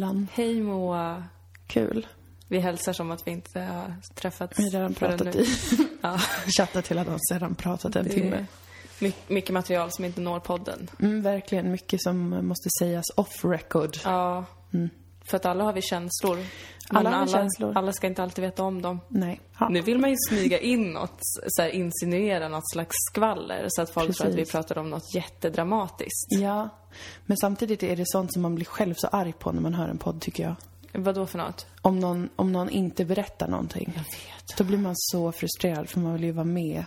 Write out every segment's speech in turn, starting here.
Dilan. Hej Moa. Kul. Vi hälsar som att vi inte har träffats Vi har redan pratat i. Ja, Chattat hela dagen, sedan pratat en det timme. my- mycket material som inte når podden. Mm, verkligen mycket som måste sägas off record. Ja, för att alla har vi känslor. Mm. Alla vi känslor. alla ska inte alltid veta om dem. Nej. Ja. Nu vill man ju smyga in något, så här, insinuera något slags skvaller så att folk tror att vi Precis. pratar om något jättedramatiskt. Ja. Men samtidigt är det sånt som man blir själv så arg på när man hör en podd, tycker jag. Vad då för något? Om någon, om någon inte berättar någonting. Jag vet. Då blir man så frustrerad för man vill ju vara med.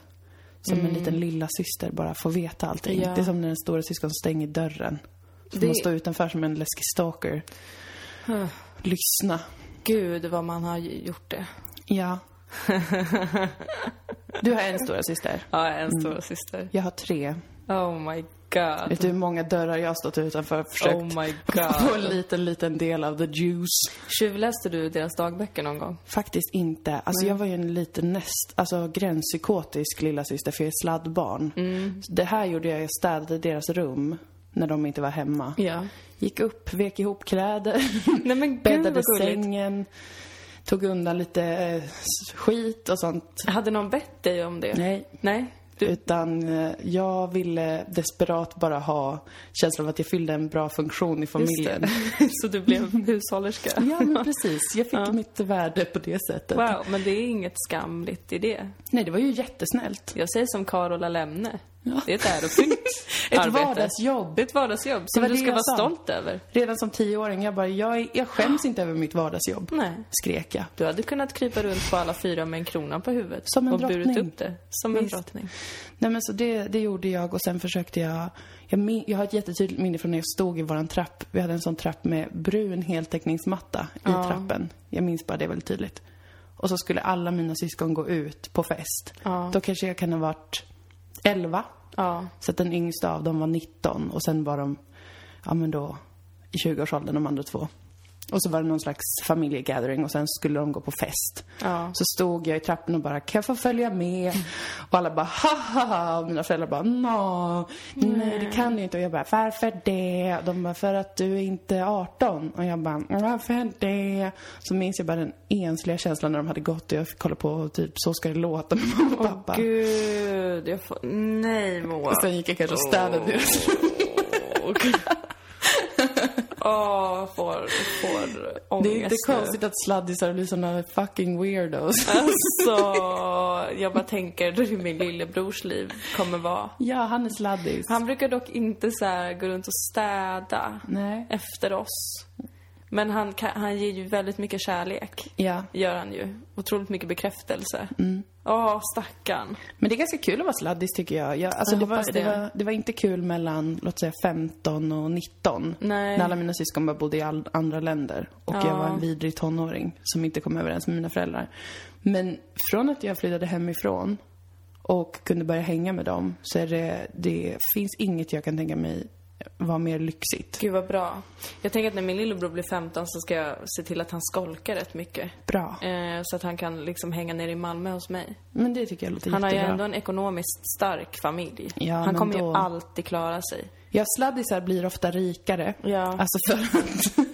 Som en liten lilla syster bara få veta allting. Mm. Ja. Det är som när en stora syskon stänger dörren. Så Det- man står utanför som en läskig stalker. Lyssna. Gud vad man har gjort det. Ja. Du har en stora syster. Ja, en Mm. stora syster. Jag har tre. Oh my god. Vet du hur många dörrar jag har stått utanför och försökt Oh my få en god. liten, liten del av the juice? Tjuvläste du deras dagböcker någon gång? Faktiskt inte. Alltså jag var ju en liten näst, alltså gränspsykotisk lilla syster för jag är sladdbarn. Mm. Det här gjorde jag, jag städade deras rum när de inte var hemma. Ja. Gick upp, vek ihop kläder, Nej men gud bäddade sängen, tog undan lite eh, skit och sånt. Hade någon bett dig om det? Nej. Nej? Du, Utan eh, jag ville desperat bara ha känslan av att jag fyllde en bra funktion i familjen. Så du blev hushållerska? Ja, men precis. Jag fick Ja. mitt värde på det sättet. Wow, men det är inget skamligt i det. Nej, det var ju jättesnällt. Jag säger som Carola Det är ett ärofyllt Ett arbete. vardagsjobb. Ett vardagsjobb som du ska vara sa. stolt över. Redan som tioåring, jag bara, jag, jag skäms inte över mitt vardagsjobb. Nej. Skrek jag. Du hade kunnat krypa runt på alla fyra med en krona på huvudet. Som en och burit drottning. upp det. Som en Visst. drottning. Nej men så det, det gjorde jag och sen försökte jag, jag, min, jag har ett jättetydligt minne från när jag stod i våran trapp. Vi hade en sån trapp med brun heltäckningsmatta i Ja. trappen. Jag minns bara det väldigt tydligt. Och så skulle alla mina syskon gå ut på fest. Ja. Då kanske jag kan ha varit 11. Ja. Så att den yngsta av dem var 19 och sen var de, ja men då, i 20-årsåldern de andra två. Och så var det någon slags familjegathering och sen skulle de gå på fest. Ja. Så stod jag i trappen och bara, kan jag få följa med? Och alla bara, ha ha ha. Och mina föräldrar bara, no, nej det kan du inte. Och jag bara, varför det? Och de bara, för att du är inte 18. Och jag bara, varför det? Så minns jag bara den ensliga känslan när de hade gått och jag fick kolla på typ, så ska det låta med mamma och Åh pappa. gud, jag får... Nej Moa. Och sen gick jag kanske och städade deras Åh. Åh, får, får ångest Det är inte konstigt att sladdisar blir såna fucking weirdos. Alltså, jag bara tänker hur min lillebrors liv kommer vara. Ja, han är sladdis. Han brukar dock inte så gå runt och städa Nej. efter oss. Men han, han ger ju väldigt mycket kärlek. Ja. Gör han ju. Otroligt mycket bekräftelse. Mm. Åh, stackarn. Men det är ganska kul att vara sladdis tycker jag. jag alltså Jag det, var, det. det. var, det var inte kul mellan, låt säga 15 och 19. Nej. När alla mina syskon bara bodde i all, andra länder. Och Ja. jag var en vidrig tonåring som inte kom överens med mina föräldrar. Men från att jag flyttade hemifrån och kunde börja hänga med dem så är det, det finns inget jag kan tänka mig var mer lyxigt. Gud vad bra. Jag tänker att när min lillebror blir 15 så ska jag se till att han skolkar rätt mycket. Bra. Eh, så att han kan liksom hänga ner i Malmö hos mig. Men det tycker jag låter Han har ju jättebra. ändå en ekonomiskt stark familj. Ja, han kommer då- ju alltid klara sig. Ja, sladdisar blir ofta rikare. Ja. Alltså för att,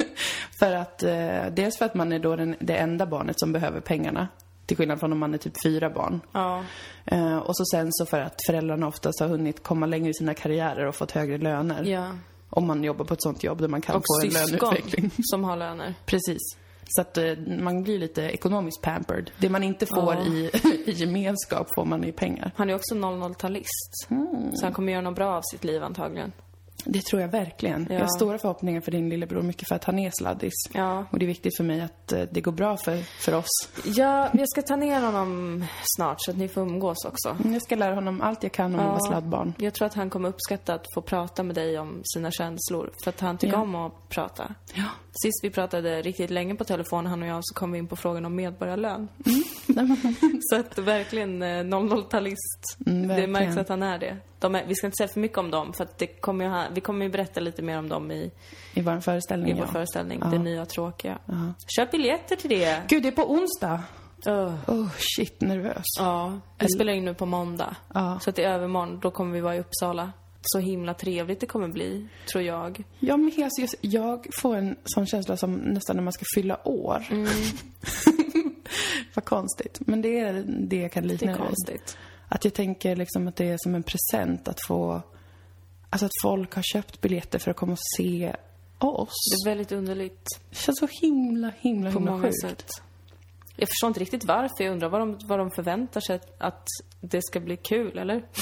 för att eh, dels för att man är då den, det enda barnet som behöver pengarna. Till skillnad från om man är typ fyra barn. Ja. Eh, och så sen så för att föräldrarna oftast har hunnit komma längre i sina karriärer och fått högre löner. Ja. Om man jobbar på ett sånt jobb där man kan Och få en löneutveckling. som har löner. Precis. Så att eh, man blir lite ekonomiskt pampered. Det man inte får Ja. i, i gemenskap får man i pengar. Han är också 00-talist. Mm. Så han kommer göra något bra av sitt liv antagligen. Det tror jag verkligen. Jag Ja. har stora förhoppningar för din lillebror, mycket för att han är sladdis. Ja. Och det är viktigt för mig att eh, det går bra för, för oss. Ja, jag ska ta ner honom snart så att ni får umgås också. Jag ska lära honom allt jag kan om att vara sladdbarn. Jag tror att han kommer uppskatta att få prata med dig om sina känslor. För att han tycker Ja. om att prata. Ja. Sist vi pratade riktigt länge på telefon, han och jag, så kom vi in på frågan om medborgarlön. Mm. så att verkligen eh, 00-talist. Mm, det märks att han är det. De är, vi ska inte säga för mycket om dem, för det kommer ju, vi kommer ju berätta lite mer om dem i, I vår föreställning, i vår ja. föreställning. Ja. Det nya tråkiga. Ja. Köp biljetter till det! Gud, det är på onsdag. Öh. Oh, shit, nervös. Ja, vi spelar in nu på måndag. Ja. Så att i övermorgon, då kommer vi vara i Uppsala. så himla trevligt det kommer bli, tror jag. Ja, men alltså, just- jag får en sån känsla som nästan när man ska fylla år. Mm. Vad konstigt. Men det är det jag kan likna är det vid. konstigt. Att jag tänker liksom att det är som en present att få... Alltså att folk har köpt biljetter för att komma och se oss. Det är väldigt underligt Det känns så himla, himla, på himla många sjukt. sätt. Jag förstår inte riktigt varför. Jag undrar vad de, vad de förväntar sig att, att det ska bli kul, eller?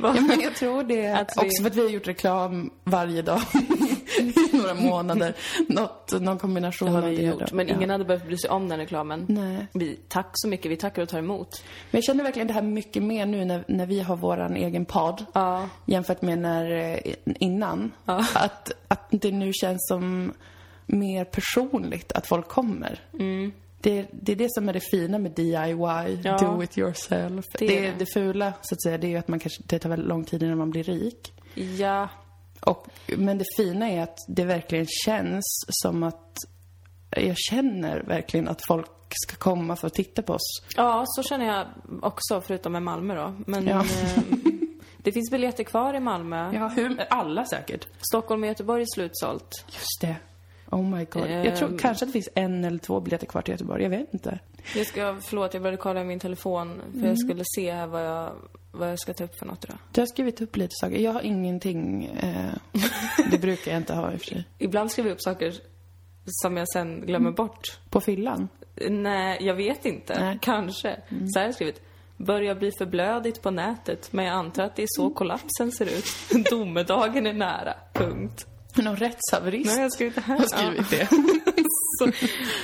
Ja, men jag tror det Att vi- också för att vi har gjort reklam varje dag i några månader. Något, någon kombination av vi det. gjort. Men Ja. ingen hade behövt bry sig om den reklamen. Nej. Vi, tack så mycket. Vi tackar och tar emot. Men jag känner verkligen det här mycket mer nu när, när vi har våran egen podd. Ja. Jämfört med när, eh, innan. Ja. Att, att det nu känns som mer personligt att folk kommer. Det, det är det som är det fina med DIY, Ja. do it yourself. Det det, det. fula, så att säga, det är ju att man kanske, det tar väldigt lång tid innan man blir rik. Ja. Och, men det fina är att det verkligen känns som att jag känner verkligen att folk ska komma för att titta på oss. ja, så känner jag också, förutom med Malmö då. Men Ja. eh, det finns biljetter kvar i Malmö. Ja, hur? Alla säkert. Stockholm och Göteborg är slutsålt. Just det. Oh my god. Jag tror Ehm. kanske att det finns en eller två biljetter kvar till Göteborg. Jag vet inte. Jag ska, förlåt, jag började kolla i min telefon för Mm. jag skulle se här vad jag, vad jag ska ta upp för något idag. Du har skrivit upp lite saker. Jag har ingenting. Eh, det brukar jag inte ha i och för sig. Ibland skriver jag upp saker som jag sen glömmer Mm. bort. På fyllan? Nej, jag vet inte. Nej. Mm. Kanske. Så här har jag skrivit. Börjar bli för blödigt på nätet, men jag antar att det är så Mm. kollapsen ser ut. Domedagen är nära. Punkt. Någon rättshaverist Nej, jag skrivit det här. har skrivit det. Så,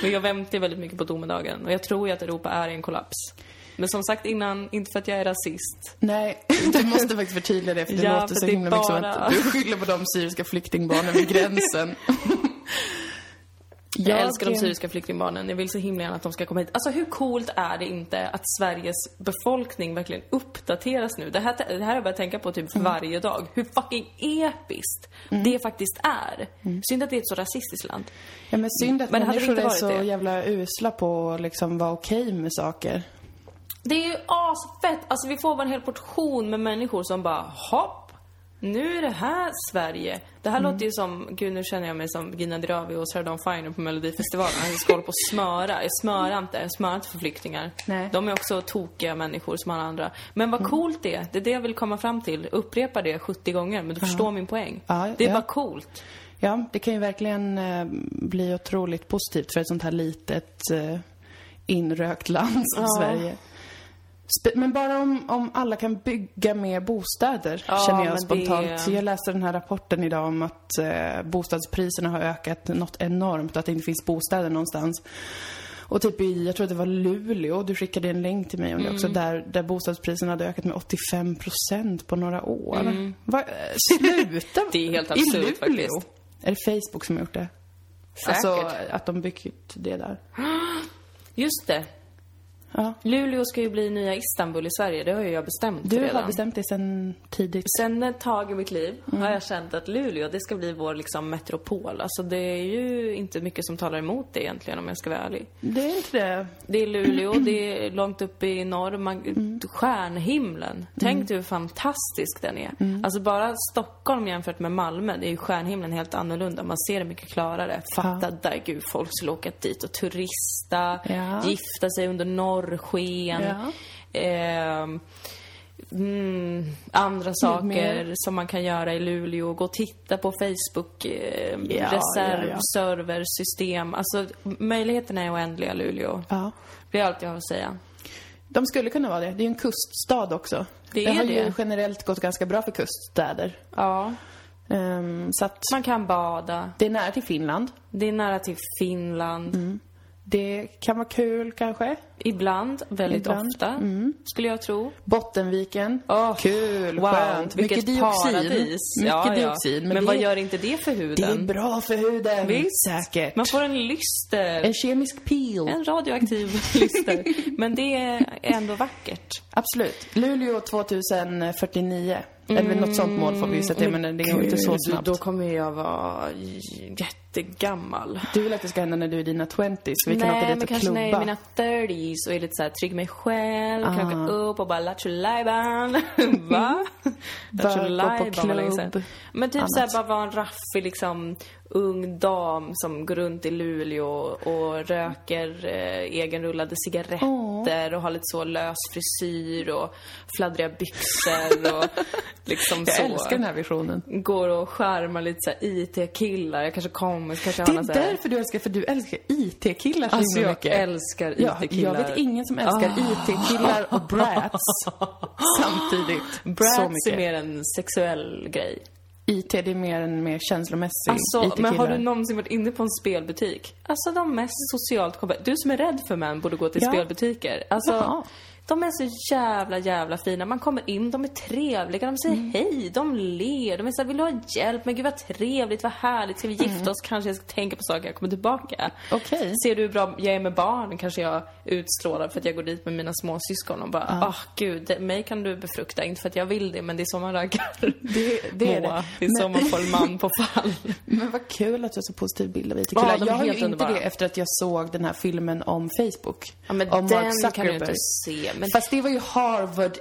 men jag väntar väldigt mycket på domedagen och jag tror ju att Europa är i en kollaps. Men som sagt innan, inte för att jag är rasist. Nej, du måste faktiskt förtydliga det för det Ja, låter för så det himla mycket som bara- att du skyller på de syriska flyktingbarnen vid gränsen. Jag älskar de syriska flyktingbarnen. Jag vill så himla gärna att de ska komma hit. Alltså hur coolt är det inte att Sveriges befolkning verkligen uppdateras nu? Det här, det här har jag börjat tänka på typ Mm. varje dag. Hur fucking episkt det faktiskt är. Mm. Synd att det är ett så rasistiskt land. Ja men synd att Men människor är så det? jävla usla på att liksom vara okej med saker. Det är ju asfett! Alltså vi får bara en hel portion med människor som bara hopp! Nu är det här Sverige. Det här Mm. låter ju som, gud nu känner jag mig som Gina Dirawi och Sarah Dawn Finer på Melodifestivalen. Jag ska hålla på och smöra. Jag smörar inte, jag smörar inte för flyktingar. Nej. De är också tokiga människor som alla andra. Men vad coolt det är, det är det jag vill komma fram till. Upprepa det 70 gånger, men du förstår min poäng. Ja, det är ja. bara coolt. Ja, det kan ju verkligen eh, bli otroligt positivt för ett sånt här litet eh, inrökt land som Ja. Sverige. Men bara om, om alla kan bygga mer bostäder, Ja, känner jag spontant. det- Så jag läste den här rapporten idag om att eh, bostadspriserna har ökat något enormt, att det inte finns bostäder någonstans. Och typ i, jag tror att det var Luleå, du skickade en länk till mig om det också, Mm. där, där bostadspriserna hade ökat med 85 procent på några år. Va, eh, sluta! Mm. Det är helt I absurt Luleå? faktiskt. Är det Facebook som har gjort det? Säkert. Alltså, att de byggt det där. Just det. Ja. Luleå ska ju bli nya Istanbul i Sverige, det har ju jag bestämt Du redan. har bestämt dig sen tidigt. Sen ett tag i mitt liv Mm. har jag känt att Luleå, det ska bli vår liksom metropol. Alltså det är ju inte mycket som talar emot det egentligen om jag ska vara ärlig. Det är inte det. Det är Luleå, det är långt uppe i norr, man, Mm. stjärnhimlen. Tänk dig hur fantastisk den är. Mm. Alltså bara Stockholm jämfört med Malmö, det är ju stjärnhimlen helt annorlunda. Man ser det mycket klarare. Fatta där, gud, folk skulle åka dit och turista, Ja. gifta sig under norrsken. Ja. Ehm, Mm, andra saker som man kan göra i Luleå. Gå och titta på Facebook, eh, Ja, reserv, ja, serversystem. Alltså möjligheterna är oändliga Luleå. Ja. Det är allt jag har att säga. De skulle kunna vara det. Det är ju en kuststad också. Det det har ju det. generellt gått ganska bra för kuststäder. Ja. Ehm, så att Man kan bada. det är nära till Finland. Det är nära till Finland. Mm. Det kan vara kul kanske. Ibland, väldigt Ibland. ofta, skulle jag tro. Bottenviken. Åh, Kul, wow, skönt. vilket Mycket dioxin. paradis. Mycket ja, ja. dioxin. Men, det, vad gör inte det för huden? det är bra för huden. Visst. Säkert. Man får en lyster. En kemisk peel. En radioaktiv lyster. Men det är ändå vackert. Absolut. Luleå 2049. Eller något sånt mål får vi sätta, men det går inte så snabbt. Då kommer jag vara jättegammal. Du vill att det ska hända när du är i dina 20s så vi kan åka Nej, dit men och kanske när jag är i mina 30s och är lite såhär trygg i mig själv, kan Ah. åka upp och bara lattjo lajban. Va? Lattjo lajban Men typ såhär bara vara en raffig liksom ung dam som går runt i Luleå och röker eh, egenrullade cigaretter och har lite så lös frisyr och fladdriga byxor och liksom Jag så. älskar den här visionen. Går och skärmar lite såhär IT-killar. Jag kanske kommer, kanske Det är därför du älskar, för du älskar IT-killar så Alltså himla jag mycket. älskar Ja, IT-killar. jag vet ingen som älskar IT-killar och brats samtidigt. Brats är mer en sexuell grej. IT, det är mer en mer känslomässig Alltså, men har du någonsin varit inne på en spelbutik? Alltså de mest socialt kompetenta. Du som är rädd för män borde gå till Ja. spelbutiker. Alltså, Jaha. De är så jävla, jävla fina. Man kommer in, de är trevliga, de säger Mm. hej, de ler, de är såhär, vill du ha hjälp? Men gud vad trevligt, vad härligt, ska vi gifta Mm. oss? Kanske jag ska tänka på saker, jag kommer tillbaka. Okej. Ser du hur bra jag är med barn kanske jag utstrålar för att jag går dit med mina småsyskon och bara, ah gud, det, mig kan du befrukta. Inte för att jag vill det, men det är så man raggar. Det, det är Moa. det. Det är så man får en man på fall. Men vad kul att du har så positiv bild av IT-killar. Ja, jag har ju inte underbara. det efter att jag såg den här filmen om Facebook. Ja, men om den Mark kan du inte se. Men Fast det var ju Harvard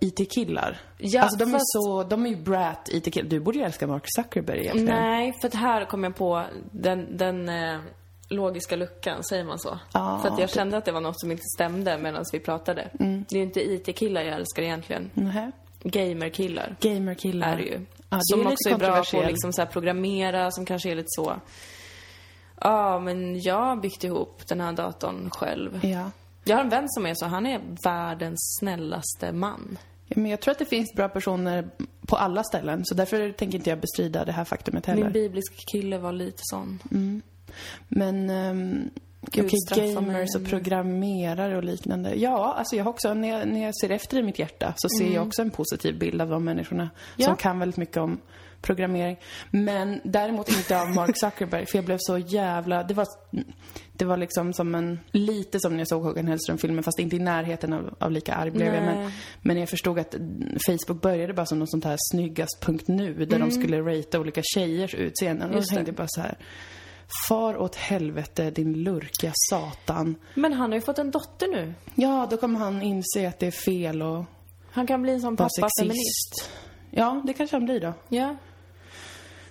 IT-killar. Ja, alltså de är fast- så, de är ju brat IT-killar. Du borde ju älska Mark Zuckerberg egentligen. nej, för att här kom jag på den, den eh, logiska luckan, säger man så? Ja, för att jag typ. kände att det var något som inte stämde medan vi pratade. Mm. Det är ju inte IT-killar jag älskar egentligen. Nähä. Gamer-killar Gamer-killar. är det ju. Ja, det som är också är bra på att liksom så programmera, som kanske är lite så... Ja, men jag har byggt ihop den här datorn själv. Ja. Jag har en vän som är så, han är världens snällaste man. Ja, Men jag tror att det finns bra personer på alla ställen. Så därför tänker inte jag bestrida det här faktumet heller. Min biblisk kille var lite sån. Men um, Gud straffa gamers och programmerare och liknande. Ja, alltså jag har också, när jag, när jag ser efter i mitt hjärta så ser jag också en positiv bild av de människorna Mm. Ja. som kan väldigt mycket om programmering. Men däremot inte av Mark Zuckerberg, för jag blev så jävla... Det var, det var liksom som en... Lite som när jag såg Håkan Hellström-filmen, fast inte i närheten av, av lika arg blev jag. Men, men jag förstod att Facebook började bara som något sånt här snyggast.nu, där de skulle ratea olika tjejers utseenden. Och då Mm. Tänkte jag bara så här... Far åt helvete, din lurkiga satan. Men han har ju fått en dotter nu. Ja, då kommer han inse att det är fel och Han kan bli en sån pappa-feminist. Ja, det kanske han blir då. Ja,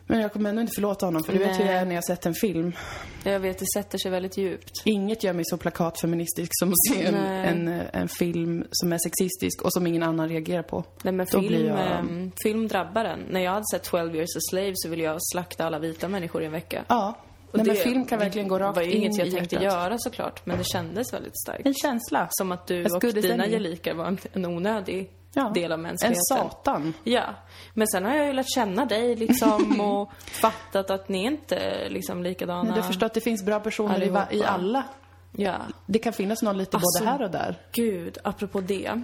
Men jag kommer ändå inte förlåta honom, för du vet hur jag är när jag sett en film. jag vet, det sätter sig väldigt djupt. Inget gör mig så plakatfeministisk som att se en, en, eh, en film som är sexistisk och som ingen annan reagerar på. Nej men Då film, jag- ehm, film drabbar en. När jag hade sett 12 years a slave så ville jag slakta alla vita människor i en vecka. Ja, Och Nej, men det film kan verkligen gå rakt var ju in inget jag i tänkte hjärtat. göra såklart, men det kändes väldigt starkt. En känsla. Som att du As och dina gelikar var en, en onödig Ja. del av En mänskligheten. satan. Ja, men sen har jag ju lärt känna dig liksom och fattat att ni inte är liksom likadana. Men du förstår att det finns bra personer i, va- i Allihopa. alla. Ja. Det kan finnas någon lite Alltså, både här och där. Gud, apropå det.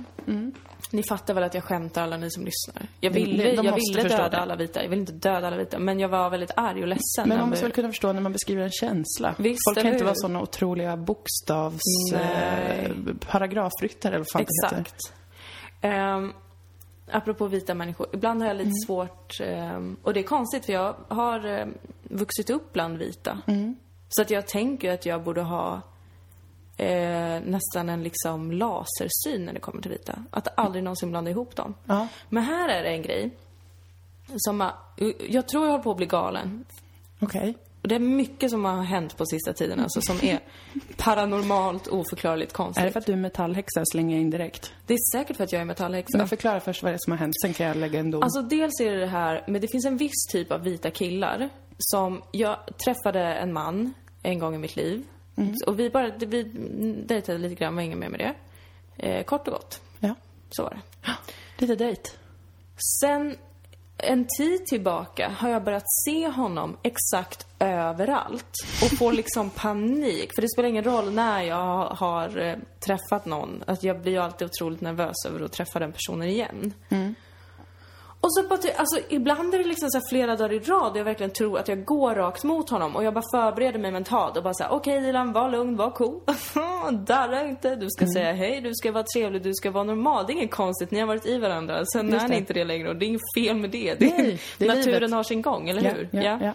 Ni fattar väl att jag skämtar alla ni som lyssnar? Jag ville, de jag ville döda det. alla vita. Jag vill inte döda alla vita, men jag var väldigt arg och ledsen. Men man måste väl kunna förstå när man beskriver en känsla. Visst, Folk kan eller inte hur? vara såna otroliga bokstavs... Nej. Eh, paragrafryttare eller vad fan det heter. Um, apropå vita människor. Ibland har jag lite Mm. svårt, ehm, och det är konstigt för jag har um, vuxit upp bland vita. Mm. Så att jag tänker att jag borde ha eh, nästan en liksom lasersyn när det kommer till vita. Att aldrig någonsin blanda ihop dem. Ja. Men här är det en grej som jag tror jag håller på att bli galen. Okej. Och det är mycket som har hänt på sista tiden alltså, som är paranormalt oförklarligt konstigt. Är det för att du är metallhäxa slänger jag in direkt? Det är säkert för att jag är metallhäxa. Men förklara först vad det är som har hänt, sen kan jag lägga en dom. Alltså dels är det det här, men det finns en viss typ av vita killar som, jag träffade en man en gång i mitt liv. Och vi bara, vi dejtade lite grann, var inget mer med det. Eh, kort och gott, ja. så var det. Lite dejt. Sen en tid tillbaka har jag börjat se honom exakt överallt och får liksom panik. För det spelar ingen roll när jag har eh, träffat någon, att jag blir alltid otroligt nervös över att träffa den personen igen. Och så bara, alltså ibland är det liksom så flera dagar i rad och jag verkligen tror att jag går rakt mot honom och jag bara förbereder mig mentalt och bara såhär, okej Dilan, var lugn, var cool. Darra inte, du ska säga hej, du ska vara trevlig, du ska vara normal. Det är inget konstigt, ni har varit i varandra. Sen Just är ni inte det längre och det är inget fel med det. det Nej, det är naturen livet. har sin gång, eller Ja, hur? ja, ja.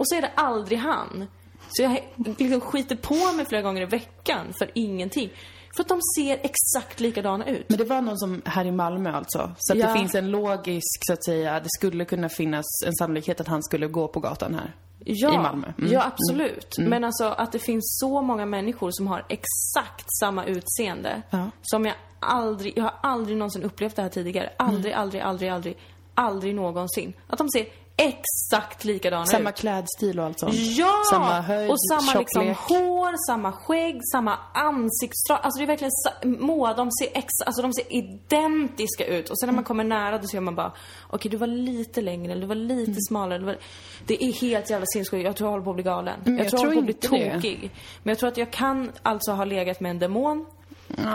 Och så är det aldrig han. Så jag liksom skiter på mig flera gånger i veckan för ingenting. För att de ser exakt likadana ut. Men det var någon som här i Malmö alltså? Så att Ja. det finns en logisk, så att säga, det skulle kunna finnas en sannolikhet att han skulle gå på gatan här? Ja, I Malmö. Mm. ja absolut. Men alltså att det finns så många människor som har exakt samma utseende. Ja. Som jag aldrig, jag har aldrig någonsin upplevt det här tidigare. Aldrig, Mm. aldrig, aldrig, aldrig, aldrig någonsin. Att de ser exakt likadana Samma ut. klädstil och allt sånt? Ja! Samma höjd, och samma liksom hår, samma skägg, samma ansiktsdrag. Alltså det är verkligen må, de ser ex, alltså de ser identiska ut. Och sen när Mm. man kommer nära då ser man bara, okej du var lite längre eller du var lite Mm. smalare. var... Det är helt jävla sinnessjukt. Jag tror jag håller på att bli galen. Mm, jag, jag tror jag håller på att bli inte det. tokig. Men jag tror att jag kan alltså ha legat med en demon.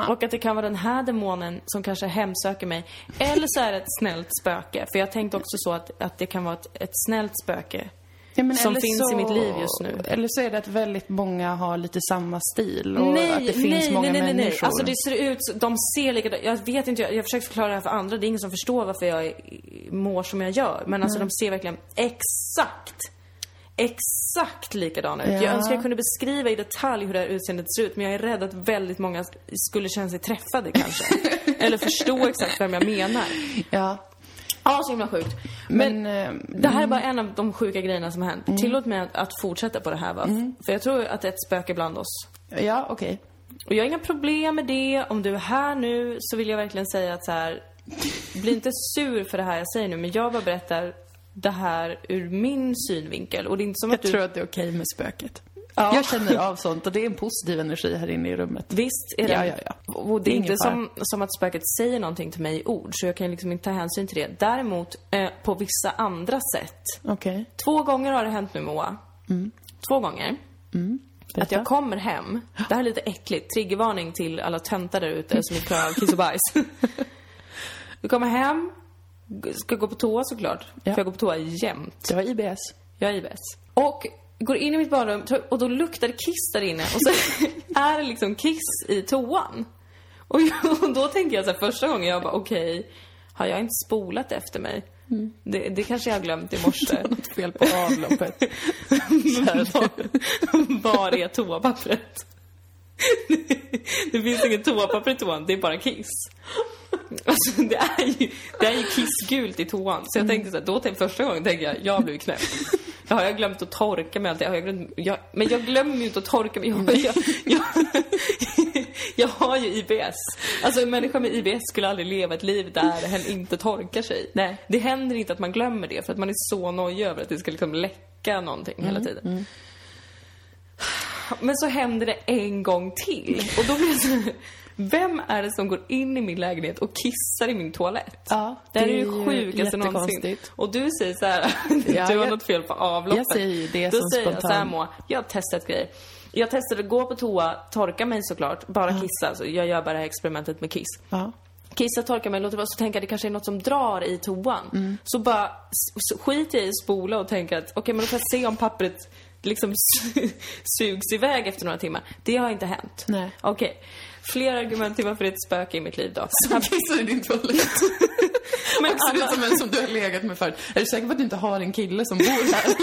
Och att det kan vara den här demonen som kanske hemsöker mig. Eller så är det ett snällt spöke. För jag tänkte också så att, att det kan vara ett, ett snällt spöke. Ja, som finns i mitt liv just nu. Eller så är det att väldigt många har lite samma stil och nej, att det finns nej, många nej, nej, nej. människor. Alltså det ser ut, de ser likadant. Jag vet inte, jag, jag försöker förklara det här för andra. Det är ingen som förstår varför jag mår som jag gör. Men alltså de ser verkligen exakt, exakt likadana ut. Ja. Jag önskar jag kunde beskriva i detalj hur det här utseendet ser ut. Men jag är rädd att väldigt många skulle känna sig träffade kanske. Eller förstå exakt vem jag menar. Ja. Ja, så himla sjukt. Men, Men, eh, det här är bara en av de sjuka grejerna som har hänt. Tillåt mig att, att fortsätta på det här va. För jag tror att det är ett spöke bland oss. ja, okej. Och jag har inga problem med det. Om du är här nu så vill jag verkligen säga att så här, bli inte sur för det här jag säger nu, men jag bara berättar det här ur min synvinkel. Och det är inte som Jag att du... tror att det är okej med spöket. Ja. Jag känner av sånt och det är en positiv energi här inne i rummet. Visst är det. Ja, ja, ja. Och det Det är är inte som, som att spöket säger någonting till mig i ord, så jag kan liksom inte ta hänsyn till det. Däremot, eh, på vissa andra sätt. Okej. Två gånger har det hänt nu, Moa. Två gånger. Att Berätta. jag kommer hem, det här är lite äckligt, triggervarning till alla töntar där ute som inte klarar av kiss och bajs. Du kommer hem, ska gå på toa såklart, Ja. för jag går på toa jämt. Du har IBS. Jag är IBS. Och går in i mitt badrum och då luktar det kiss där inne och så är det liksom kiss i toan. Och, jag, och då tänker jag så här, första gången jag bara okej, har jag inte spolat efter mig? Det, det kanske jag har glömt i morse. Något fel på avloppet. var, var är toapappret? Det finns inget toapapper i toan, det är bara kiss. Alltså det är ju, det är ju kissgult i toan. Så jag tänkte så här, då tänkte, första gången tänkte jag, jag blivit knäpp. Jag har jag glömt att torka mig alltid? Har jag glömt, jag, men jag glömmer ju inte att torka mig. Jag, jag, jag, jag har ju IBS. Alltså en människa med IBS skulle aldrig leva ett liv där hen inte torkar sig. Nej. Det händer inte att man glömmer det för att man är så nojig över att det ska liksom läcka någonting hela tiden. Men så händer det en gång till. Och då blir jag så vem är det som går in i min lägenhet och kissar i min toalett? Ja, det det är ju ju sjukaste någonsin. Och du säger så här, Ja, du har jag- något fel på avloppet. jag säger ju det Då som säger jag så här spontan. Moa, jag har testat grejer. Jag testade att gå på toa, torka mig såklart, bara kissa. Alltså, jag gör bara det här experimentet med kiss. Ja. Kissa, torka mig, låter vara, så tänker jag det kanske är något som drar i toan. Mm. Så bara s- skiter jag i spola och tänker att okej, men då får jag se om pappret liksom sugs iväg efter några timmar. Det har inte hänt. Okej. Fler argument till varför det är ett spöke i mitt liv då. Som kissar i din toalett. Men ut alla- som en som du har legat med förut. Är du säker på att du inte har en kille som bor här?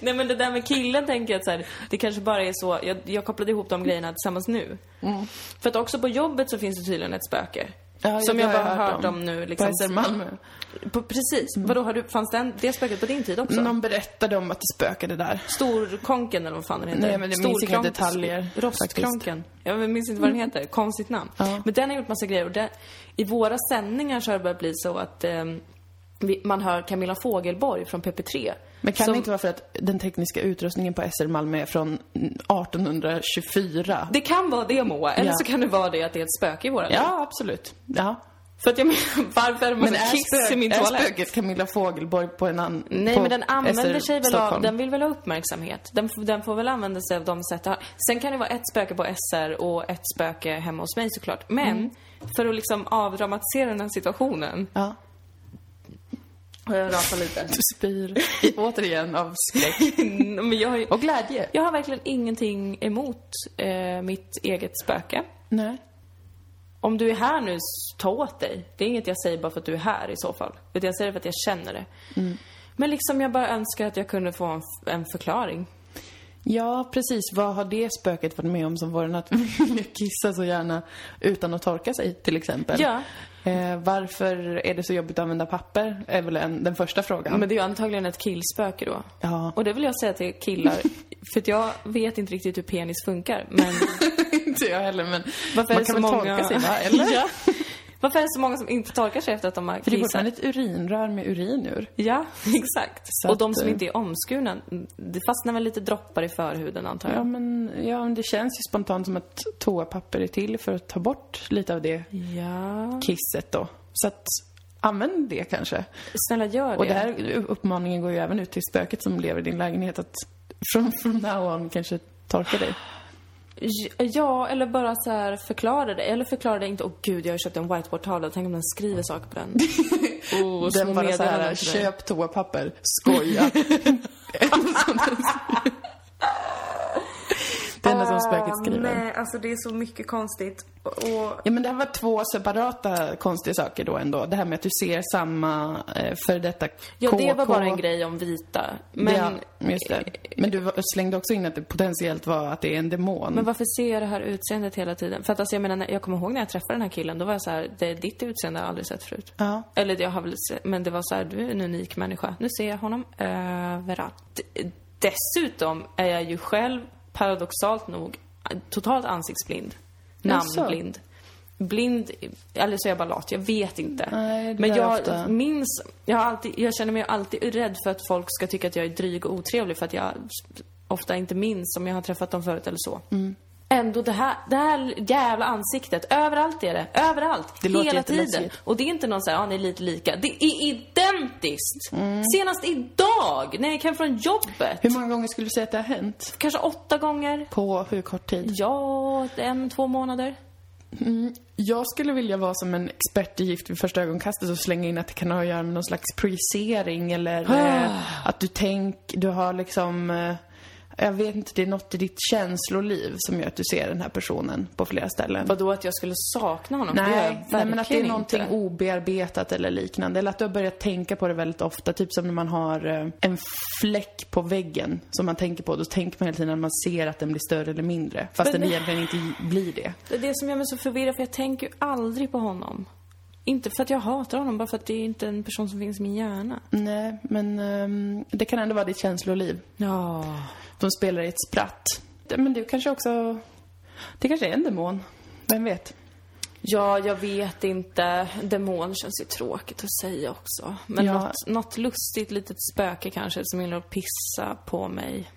Nej men det där med killen tänker jag att så här, det kanske bara är så, jag, jag kopplade ihop de grejerna tillsammans nu. För att också på jobbet så finns det tydligen ett spöke. Ja, som det jag bara har hört om, nu liksom. På. På, precis. Vadå, har du, fanns den, det spöket på din tid också? Någon berättade om att det spökade där. Storkonken eller vad fan den heter? Nej, men det minns inga detaljer, Rostklonken. Jag minns inte vad den heter. Konstigt namn. Ja. Men den har gjort massa grejer och det, i våra sändningar så har det börjat bli så att vi, man hör Camilla Fogelborg från PP3. Men kan som- det inte vara för att den tekniska utrustningen på SR Malmö är från 1824? Det kan vara det Moa, eller Ja. så kan det vara det att det är ett spöke i våra liv. Ja, absolut. Ja. För att jag menar, varför är det Men är, kiss i spök, min är toalett? spöket Camilla Fogelborg på en annan... Nej, men den använder SR sig väl av, Stockholm? den vill väl ha uppmärksamhet. Den, den får väl använda sig av de sätt. Sen kan det vara ett spöke på SR och ett spöke hemma hos mig såklart. Men, Mm. för att liksom avdramatisera den här situationen, Ja. Jag rasat lite. Du spyr återigen av skräck. men jag har ju, Och glädje. jag har verkligen ingenting emot eh, mitt eget spöke. Nej. Om du är här nu, ta åt dig. Det är inget jag säger bara för att du är här i så fall. Utan jag säger det för att jag känner det. Men liksom jag bara önskar att jag kunde få en, en förklaring. Ja, precis. Vad har det spöket varit med om som får en att vilja kissa så gärna utan att torka sig, till exempel? Ja. Eh, varför är det så jobbigt att använda papper? Är väl en, den första frågan. Men det är ju antagligen ett killspöke då. Ja. Och det vill jag säga till killar, för att jag vet inte riktigt hur penis funkar, men inte jag heller, men varför man är det kan så väl många... torka sig, va? Eller? ja. Varför är det så många som inte torkar sig efter att de har För det är kissat? fortfarande ett urinrör med urin ur. Ja, exakt. Så och de som eh, inte är omskurna, det fastnar väl lite droppar i förhuden antar jag. Ja men, ja, men det känns ju spontant som att toapapper är till för att ta bort lite av det Ja. kisset då. Så att, använd det kanske. Snälla gör det. Och det här uppmaningen går ju även ut till spöket som lever i din lägenhet att from, from now on kanske torka dig. Ja, eller bara så här förklara det. Eller förklara det inte. Åh gud, jag har köpt en whiteboardtavla. Tänk om den skriver saker på den. oh, Den bara så här, köp toapapper, skoja. det enda som spöket skriver. Nej, alltså det är så mycket konstigt. Och... Ja men det här var två separata konstiga saker då ändå. Det här med att du ser samma eh, för detta Ja, det var bara en grej om vita. Men, ja, just det. Men du slängde också in att det potentiellt var att det är en demon. men varför ser jag det här utseendet hela tiden? För att alltså, jag menar, när- jag kommer ihåg när jag träffade den här killen, då var jag så här, det är ditt utseende jag aldrig sett förut. Ja. Eller jag har väl sett, men det var så här, du är en unik människa. Nu ser jag honom överallt. Dessutom är jag ju själv, paradoxalt nog, totalt ansiktsblind. Namnblind. Blind, eller så är jag bara lat, jag vet inte. Nej, men jag ofta. minns, jag, har alltid, jag känner mig alltid rädd för att folk ska tycka att jag är dryg och otrevlig för att jag ofta inte minns om jag har träffat dem förut eller så. Mm. Ändå det här, det här jävla ansiktet, överallt är det. Överallt. Det hela tiden. Och det är inte någon så här, ja ni är lite lika. Det är identiskt! Mm. Senast idag, när jag kom från jobbet. Hur många gånger skulle du säga att det har hänt? Kanske åtta gånger. På hur kort tid? Ja, en, två månader. Jag skulle vilja vara som en expert i Gift vid första ögonkastet och slänga in att det kan ha att göra med någon slags projicering eller Ah. eh, att du tänk, du har liksom eh, jag vet inte, det är något i ditt känsloliv som gör att du ser den här personen på flera ställen. Vadå att jag skulle sakna honom? Nej, nej, men att det är någonting inte. obearbetat eller liknande. Eller att du har börjat tänka på det väldigt ofta. Typ som när man har eh, en fläck på väggen som man tänker på. Då tänker man hela tiden när man ser att den blir större eller mindre. Fast Men- den egentligen inte blir det. Det är det som gör mig så förvirrad, för jag tänker ju aldrig på honom. Inte för att jag hatar honom, bara för att det är inte en person som finns i min hjärna. Nej, men ehm, det kan ändå vara ditt känsloliv. Ja. De spelar i ett spratt. Men du kanske också... Det kanske är en demon. Vem vet? Ja, jag vet inte. Demon känns ju tråkigt att säga också. Men Ja. något, något lustigt litet spöke kanske som gillar att pissa på mig.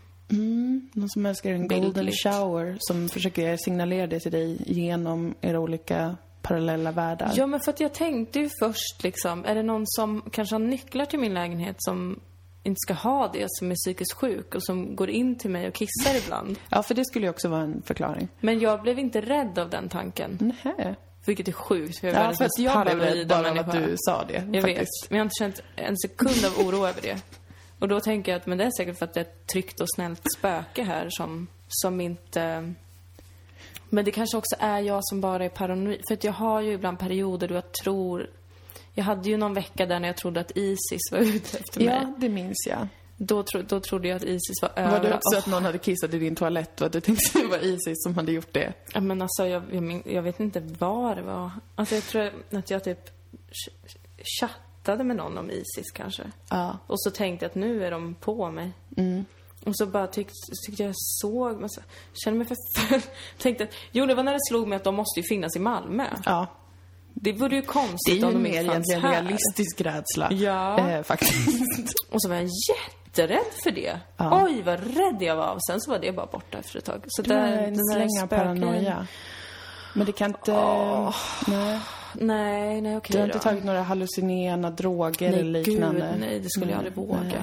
Någon som älskar en golden Bildligt. shower som försöker signalera det till dig genom era olika parallella världar. Ja, men för att jag tänkte ju först liksom, är det någon som kanske har nycklar till min lägenhet som inte ska ha det, som är psykiskt sjuk och som går in till mig och kissar ibland? Ja, för det skulle ju också vara en förklaring. Men jag blev inte rädd av den tanken. Nähä. Vilket är sjukt, för jag är Ja, världens för att mest jag blev rädd paranoida bara av att du sa det. Jag vet, faktiskt. men jag har inte känt en sekund av oro över det. Och då tänker jag att men det är säkert för att det är ett tryggt och snällt spöke här som, som inte... Men det kanske också är jag som bara är paranoid. För att jag har ju ibland perioder då jag tror... Jag hade ju någon vecka där när jag trodde att Isis var ute efter mig. Ja, det minns jag. Då, tro, då trodde jag att Isis var Var över. det också att någon hade kissat i din toalett och att du tänkte att det var Isis som hade gjort det? Ja, men alltså, jag, jag, jag vet inte vad det var. Alltså, jag tror att jag typ ch- chattade med någon om Isis kanske. Ja. Och så tänkte jag att nu är de på mig. Och så bara tyckte, tyckte jag såg, men så, kände mig förföljd. Tänkte att, jo det var när det slog mig att de måste ju finnas i Malmö. Ja. Det vore ju Det konstigt är om ju de mer inte fanns egentligen här. realistisk rädsla. Ja. Eh, faktiskt. Och så var jag jätterädd för det. Ja. Oj vad rädd jag var. Och sen så var det bara borta efter ett tag. Så Det där, är en den där släng av spöken- paranoia. Men det kan inte... Nej. Nej, nej okej Du har inte då. tagit några hallucinerande droger Nej, eller liknande? Gud, nej, det skulle jag aldrig våga. nej.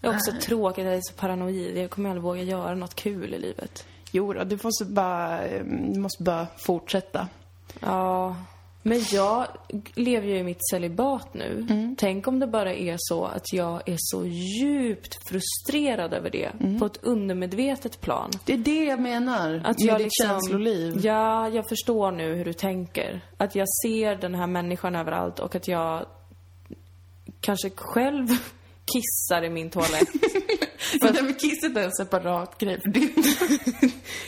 Det är också tråkigt, jag är så paranoid. Jag kommer aldrig våga göra något kul i livet. Jo då, du måste bara, eh, du måste bara fortsätta. Ja, men jag lever ju i mitt celibat nu. Mm. Tänk om det bara är så att jag är så djupt frustrerad över det Mm. på ett undermedvetet plan. Det är det jag menar Att med jag ditt liksom, känsloliv. Ja, jag förstår nu hur du tänker. Att jag ser den här människan överallt och att jag kanske själv kissar i min toalett. Det där med kisset är en separat grej.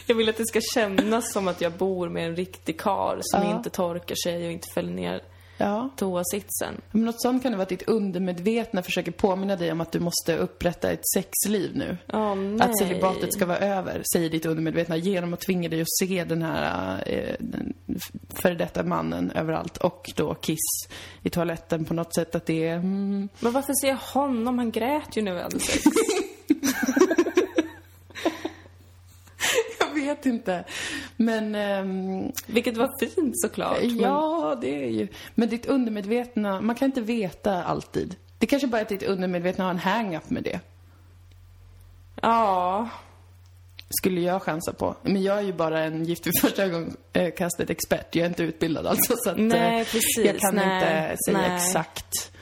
Jag vill att det ska kännas som att jag bor med en riktig kar som Ja. inte torkar sig och inte fäller ner ja. toasitsen. Men något sånt kan det vara att ditt undermedvetna försöker påminna dig om att du måste upprätta ett sexliv nu. Åh nej. Att celibatet ska vara över, säger ditt undermedvetna, genom att tvinga dig att se den här eh, den före detta mannen överallt och då kiss i toaletten på något sätt att det är... Mm, Men varför ser jag honom? Han grät ju när vi hade sex. jag vet inte. Men... ehm, Vilket var fint såklart. men- ja, det är ju... Men ditt undermedvetna, man kan inte veta alltid. Det kanske bara är att ditt undermedvetna har en hang-up med det. Ja. Skulle jag chansa på. Men jag är ju bara en gift vid första ögonkastet expert. Jag är inte utbildad alltså. Så att, eh, Nej, precis. Jag kan Nej, inte säga nej. exakt,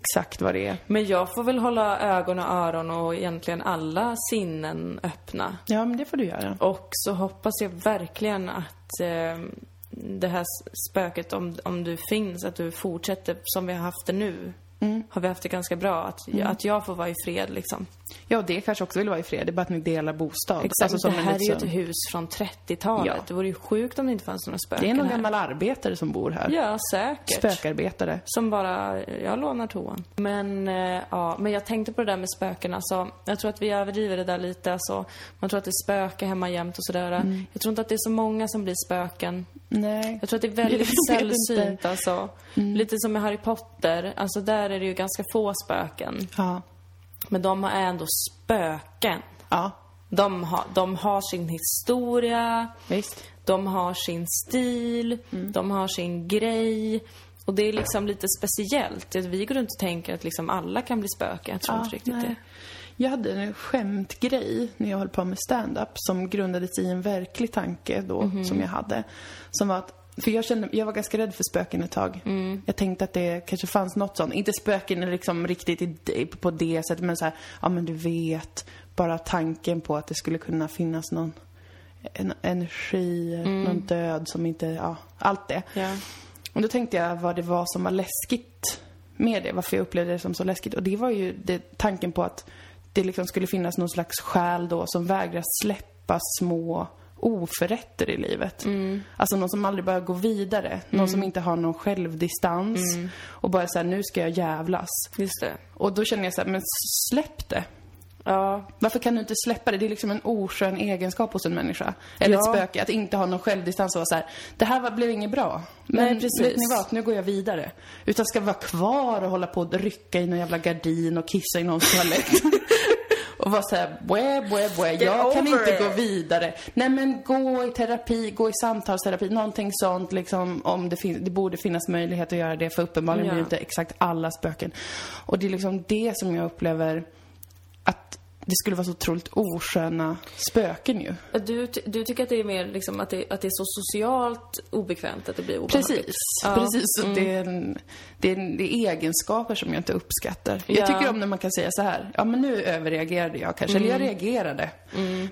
exakt vad det är. Men jag får väl hålla ögon och öron och egentligen alla sinnen öppna. Ja, men det får du göra. Och så hoppas jag verkligen att eh, det här spöket, om, om du finns, att du fortsätter som vi har haft det nu. Mm. Har vi haft det ganska bra. Att, att jag får vara i fred liksom. Ja, det kanske också vill vara i fred. Det är bara att ni delar bostad. Exakt. Alltså, det här är ju liksom- ett hus från 30-talet. Ja. Det vore ju sjukt om det inte fanns några spöken Det är någon här. gammal arbetare som bor här. Ja, säkert. Spökarbetare. Som bara, jag lånar toan. Men, eh, ja, men jag tänkte på det där med spöken alltså. Jag tror att vi överdriver det där lite alltså. Man tror att det är spöke hemma jämt och sådär. Mm. Jag tror inte att det är så många som blir spöken. Nej. Jag tror att det är väldigt sällsynt alltså. Lite som med Harry Potter. Alltså där är det ju ganska få spöken. Ja. Men de är ändå spöken. Ja, De har, de har sin historia. visst. De har sin stil, Mm. de har sin grej. Och det är liksom lite speciellt. Vi går runt och tänker att liksom alla kan bli spöken. Jag tror inte riktigt nej. det. Jag hade en skämtgrej när jag höll på med stand-up som grundades i en verklig tanke då, Mhm. som jag hade. Som var att, för jag kände, jag var ganska rädd för spöken ett tag. Mm. Jag tänkte att det kanske fanns något sånt. Inte spöken liksom riktigt i, på det sättet, men så här, ja men du vet, bara tanken på att det skulle kunna finnas någon en, energi, någon död som inte, ja, allt det. Mm. Ja. Och då tänkte jag vad det var som var läskigt med det, varför jag upplevde det som så läskigt. Och det var ju det, tanken på att det liksom skulle finnas någon slags själ då som vägrar släppa små oförrätter i livet. Alltså någon som aldrig bara går vidare. Någon som inte har någon självdistans. Och bara säger nu ska jag jävlas. Just det. Och då känner jag så här, men släpp det. Ja, Varför kan du inte släppa det? Det är liksom en oskön egenskap hos en människa. Eller Ja. ett spöke, att inte ha någon självdistans och vara så här, det här var, blev inget bra. Men Nej, precis. vet ni vad, nu går jag vidare. Utan ska vara kvar och hålla på och rycka i någon jävla gardin och kissa i någons toalett. och vara så här, bwä, bwä, bwä, jag kan inte it." gå vidare. Nej men gå i terapi, gå i samtalsterapi, någonting sånt liksom. Om det, fin- det borde finnas möjlighet att göra det, för uppenbarligen Ja. blir det inte exakt alla spöken. Och det är liksom det som jag upplever att det skulle vara så otroligt osköna spöken ju. du, du tycker att det är mer liksom att det, att det är så socialt obekvämt att det blir obehagligt? Precis, Ja. Mm. precis. Så Det, är en, det, är en, det är egenskaper som jag inte uppskattar. Jag Ja. tycker om när man kan säga så här, ja men nu överreagerade jag kanske, eller jag Mm. reagerade.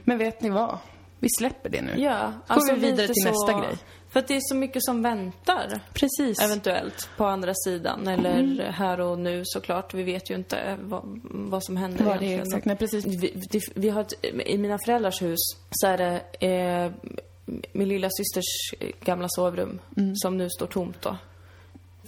Men vet ni vad? Vi släpper det nu. Ja, Går alltså vi vidare lite till så, nästa grej. För att det är så mycket som väntar. Precis. Eventuellt på andra sidan eller Mm. här och nu såklart. Vi vet ju inte vad, vad som händer Vad det är egentligen. exakt, nej precis. Vi, det, vi har ett, I mina föräldrars hus så är det eh, min lilla systers gamla sovrum Mm. som nu står tomt då.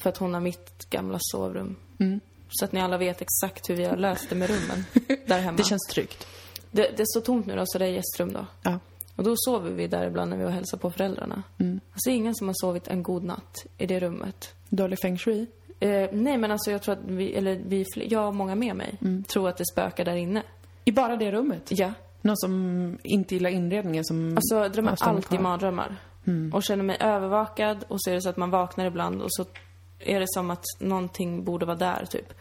För att hon har mitt gamla sovrum. Mm. Så att ni alla vet exakt hur vi har löst det med rummen där hemma. Det känns tryggt. det, det står tomt nu då, så det är gästrum då. Ja. Och då sover vi där ibland när vi var hälsar på föräldrarna. Mm. Alltså ingen som har sovit en god natt i det rummet. Dålig feng shui. Eh, nej men alltså jag tror att vi, eller vi, jag och många med mig, Mm. tror att det spökar där inne. I bara det rummet? Ja. Någon som inte gillar inredningen som... Alltså jag drömmer alltid mardrömmar. Mm. Och känner mig övervakad och så är det så att man vaknar ibland och så är det som att någonting borde vara där typ.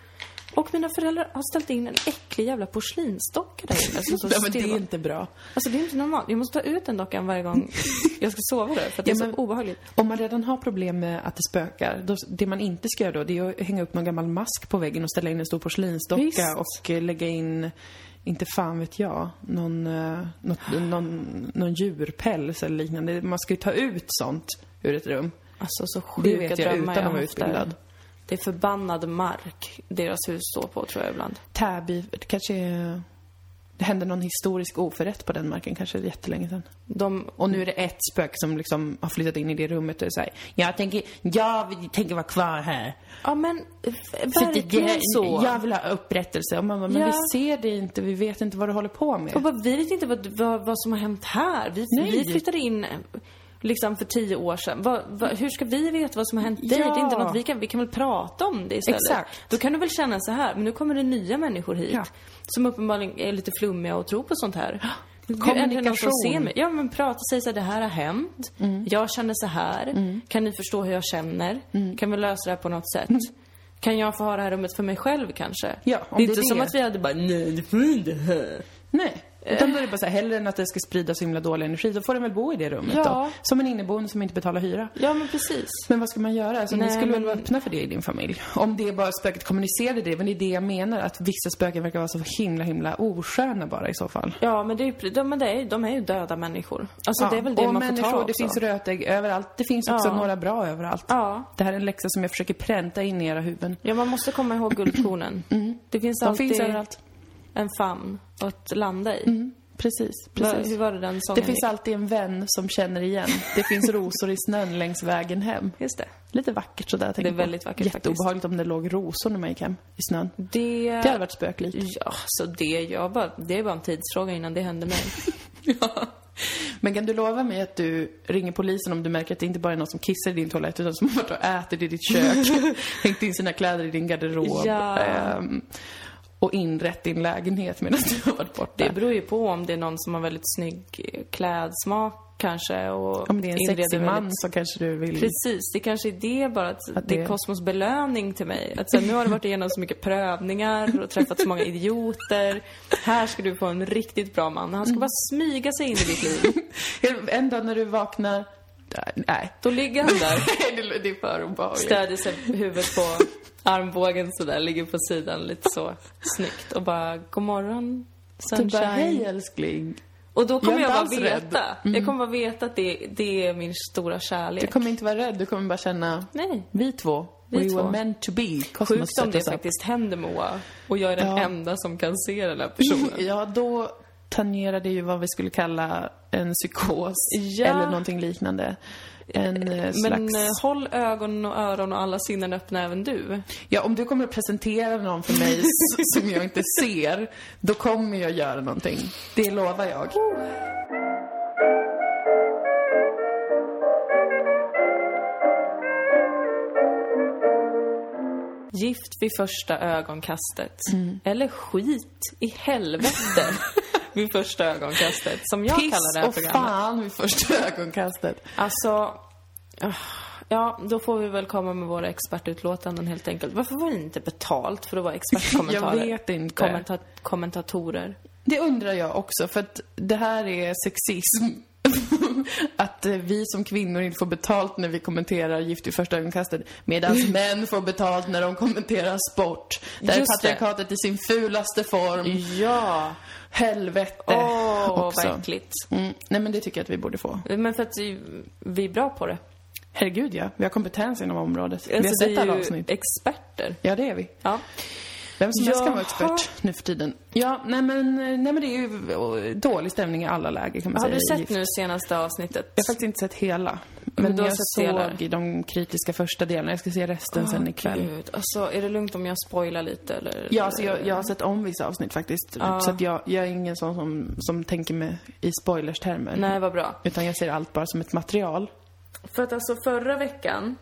Och mina föräldrar har ställt in en äcklig jävla porslinsdocka där inne. Står Ja, men det är inte bra. Alltså det är inte normalt. Jag måste ta ut den dockan varje gång jag ska sova där för att det Ja, är så men- obehagligt. Om man redan har problem med att det spökar, då, det man inte ska göra då, det är att hänga upp någon gammal mask på väggen och ställa in en stor porslinsdocka Visst. och eh, lägga in, inte fan vet jag, någon, eh, något, någon, någon djurpäls eller liknande. Man ska ju ta ut sånt ur ett rum. Alltså så Det sjuka vet jag drömmar utan att vara utbildad. Det är förbannad mark deras hus står på, tror jag ibland. Täby, det kanske är... Det hände någon historisk oförrätt på den marken, kanske jättelänge sedan. De, Och nu är det ett spöke som liksom har flyttat in i det rummet och säger jag tänker, jag tänker vara kvar här. ja men, eh, verkligen det, så. Jag vill ha upprättelse. Och man bara, men Ja. vi ser det inte, vi vet inte vad du håller på med. Och bara, vi vet inte vad, vad, vad som har hänt här. Vi, Nej. vi flyttade in liksom för tio år sedan. Vad, vad, hur ska vi veta vad som har hänt dig? Ja. Det är inte något vi kan, vi kan väl prata om det istället. Exakt. Då kan du väl känna så här, men nu kommer det nya människor hit. Ja. Som uppenbarligen är lite flummiga och tror på sånt här. Kommunikation. Ja, men prata, säg så här, det här har hänt. Mm. Jag känner så här. Kan ni förstå hur jag känner? Mm. Kan vi lösa det här på något sätt? Kan jag få ha det här rummet för mig själv kanske? Ja, om det är det inte är som det. att vi hade bara, nej, det får inte. Nej. Utan då är det bara så här, hellre än att det ska sprida så himla dålig energi, då får den väl bo i det rummet Ja. då. Som en inneboende som inte betalar hyra. Ja, men precis. Men vad ska man göra? Alltså, ni Nej, skulle väl men- vara öppna för det i din familj? Om det är bara spöket kommunicerade det, men det är det jag menar, att vissa spöken verkar vara så himla, himla osköna bara i så fall. Ja, men, det är, de, men det är, de är ju döda människor. Alltså Ja, det är väl det och man får människor, ta det också. finns rötägg överallt. Det finns också Ja. några bra överallt. Ja. Det här är en läxa som jag försöker pränta in i era huvuden. Ja, man måste komma ihåg guldkornen. Det finns De alltid finns överallt. En famn att landa i. Precis, Va, precis. hur var det den sången Det finns gick? alltid en vän som känner igen. Det finns rosor i snön längs vägen hem. Just det. Lite vackert sådär, Det är väldigt vackert Jätteobehagligt om det låg rosor när man gick hem i snön. Det... Det hade varit spöklikt. Ja, så det, jag bara, det är bara en tidsfråga innan det händer mig. Ja. Men kan du lova mig att du ringer polisen om du märker att det inte bara är någon som kissar i din toalett utan som har varit och ätit i ditt kök, hängt in sina kläder i din garderob Ja. ehm, och inrett din lägenhet medan du har varit borta? Det beror ju på om det är någon som har väldigt snygg klädsmak kanske och Om det är en sexig man väldigt- så kanske du vill... Precis, det kanske är det bara att, Att det är Kosmos belöning till mig. Att här, nu har du varit igenom så mycket prövningar och träffat så många idioter. Här ska du få en riktigt bra man. Han ska bara smyga sig in i ditt liv. En dag när du vaknar... Nej. Då ligger han där, det det är för obehagligt. stödjer sig huvudet på armbågen sådär, ligger på sidan lite så snyggt och bara, god morgon, Du sunshine. bara, hej älskling. Och då kommer Jag jag, bara veta. Mm. Jag kommer bara veta att det, det är min stora kärlek. Du kommer inte vara rädd, du kommer bara känna, Nej. vi två, Vi we två. were meant to be. Cosmos Sjukt om det faktiskt händer Moa. Och jag är den Ja. enda som kan se den här personen. Ja, då tangerar det ju vad vi skulle kalla en psykos Ja. eller någonting liknande. En eh, slags... Men eh, håll ögon och öron och alla sinnen öppna även du. Ja, om du kommer att presentera någon för mig som jag inte ser, då kommer jag göra någonting. Det lovar jag. Gift vid första ögonkastet. Mm. Eller skit i helvete vid första ögonkastet. Som jag kallar det här och programmet. fan vid första ögonkastet. Alltså, ah, ja, då får vi väl komma med våra expertutlåtanden helt enkelt. Varför var det inte betalt för att vara expertkommentarer? Jag vet inte. Kommenta- kommentatorer. Det undrar jag också, för att det här är sexism. att eh, vi som kvinnor inte får betalt när vi kommenterar Gift i första ögonkastet, medan män får betalt när de kommenterar sport. Det här är Just det. patriarkatet i sin fulaste form. Ja, Helvete åh, också. vad äckligt. Mm. Nej, men det tycker jag att vi borde få. Men för att vi- är bra på det. Herregud, ja. Vi har kompetens inom området. vi har Alltså, sett alla avsnitt. experter. Ja, det är vi. Ja. Vem som helst kan vara expert nu för tiden. Ja, nej men, nej men det är ju dålig stämning i alla läger kan man Har säga. du i sett nu senaste avsnittet? Jag har faktiskt inte sett hela. Men Men du har jag delar? såg de kritiska första delarna. Jag ska se resten sen ikväll. Gud, alltså är det lugnt om jag spoilar lite eller? Ja, alltså jag, jag har sett om vissa avsnitt faktiskt. Ja. Så att jag, jag är ingen sån som, som tänker med i spoilers-termer. Nej, vad bra. Utan jag ser allt bara som ett material. För att alltså förra veckan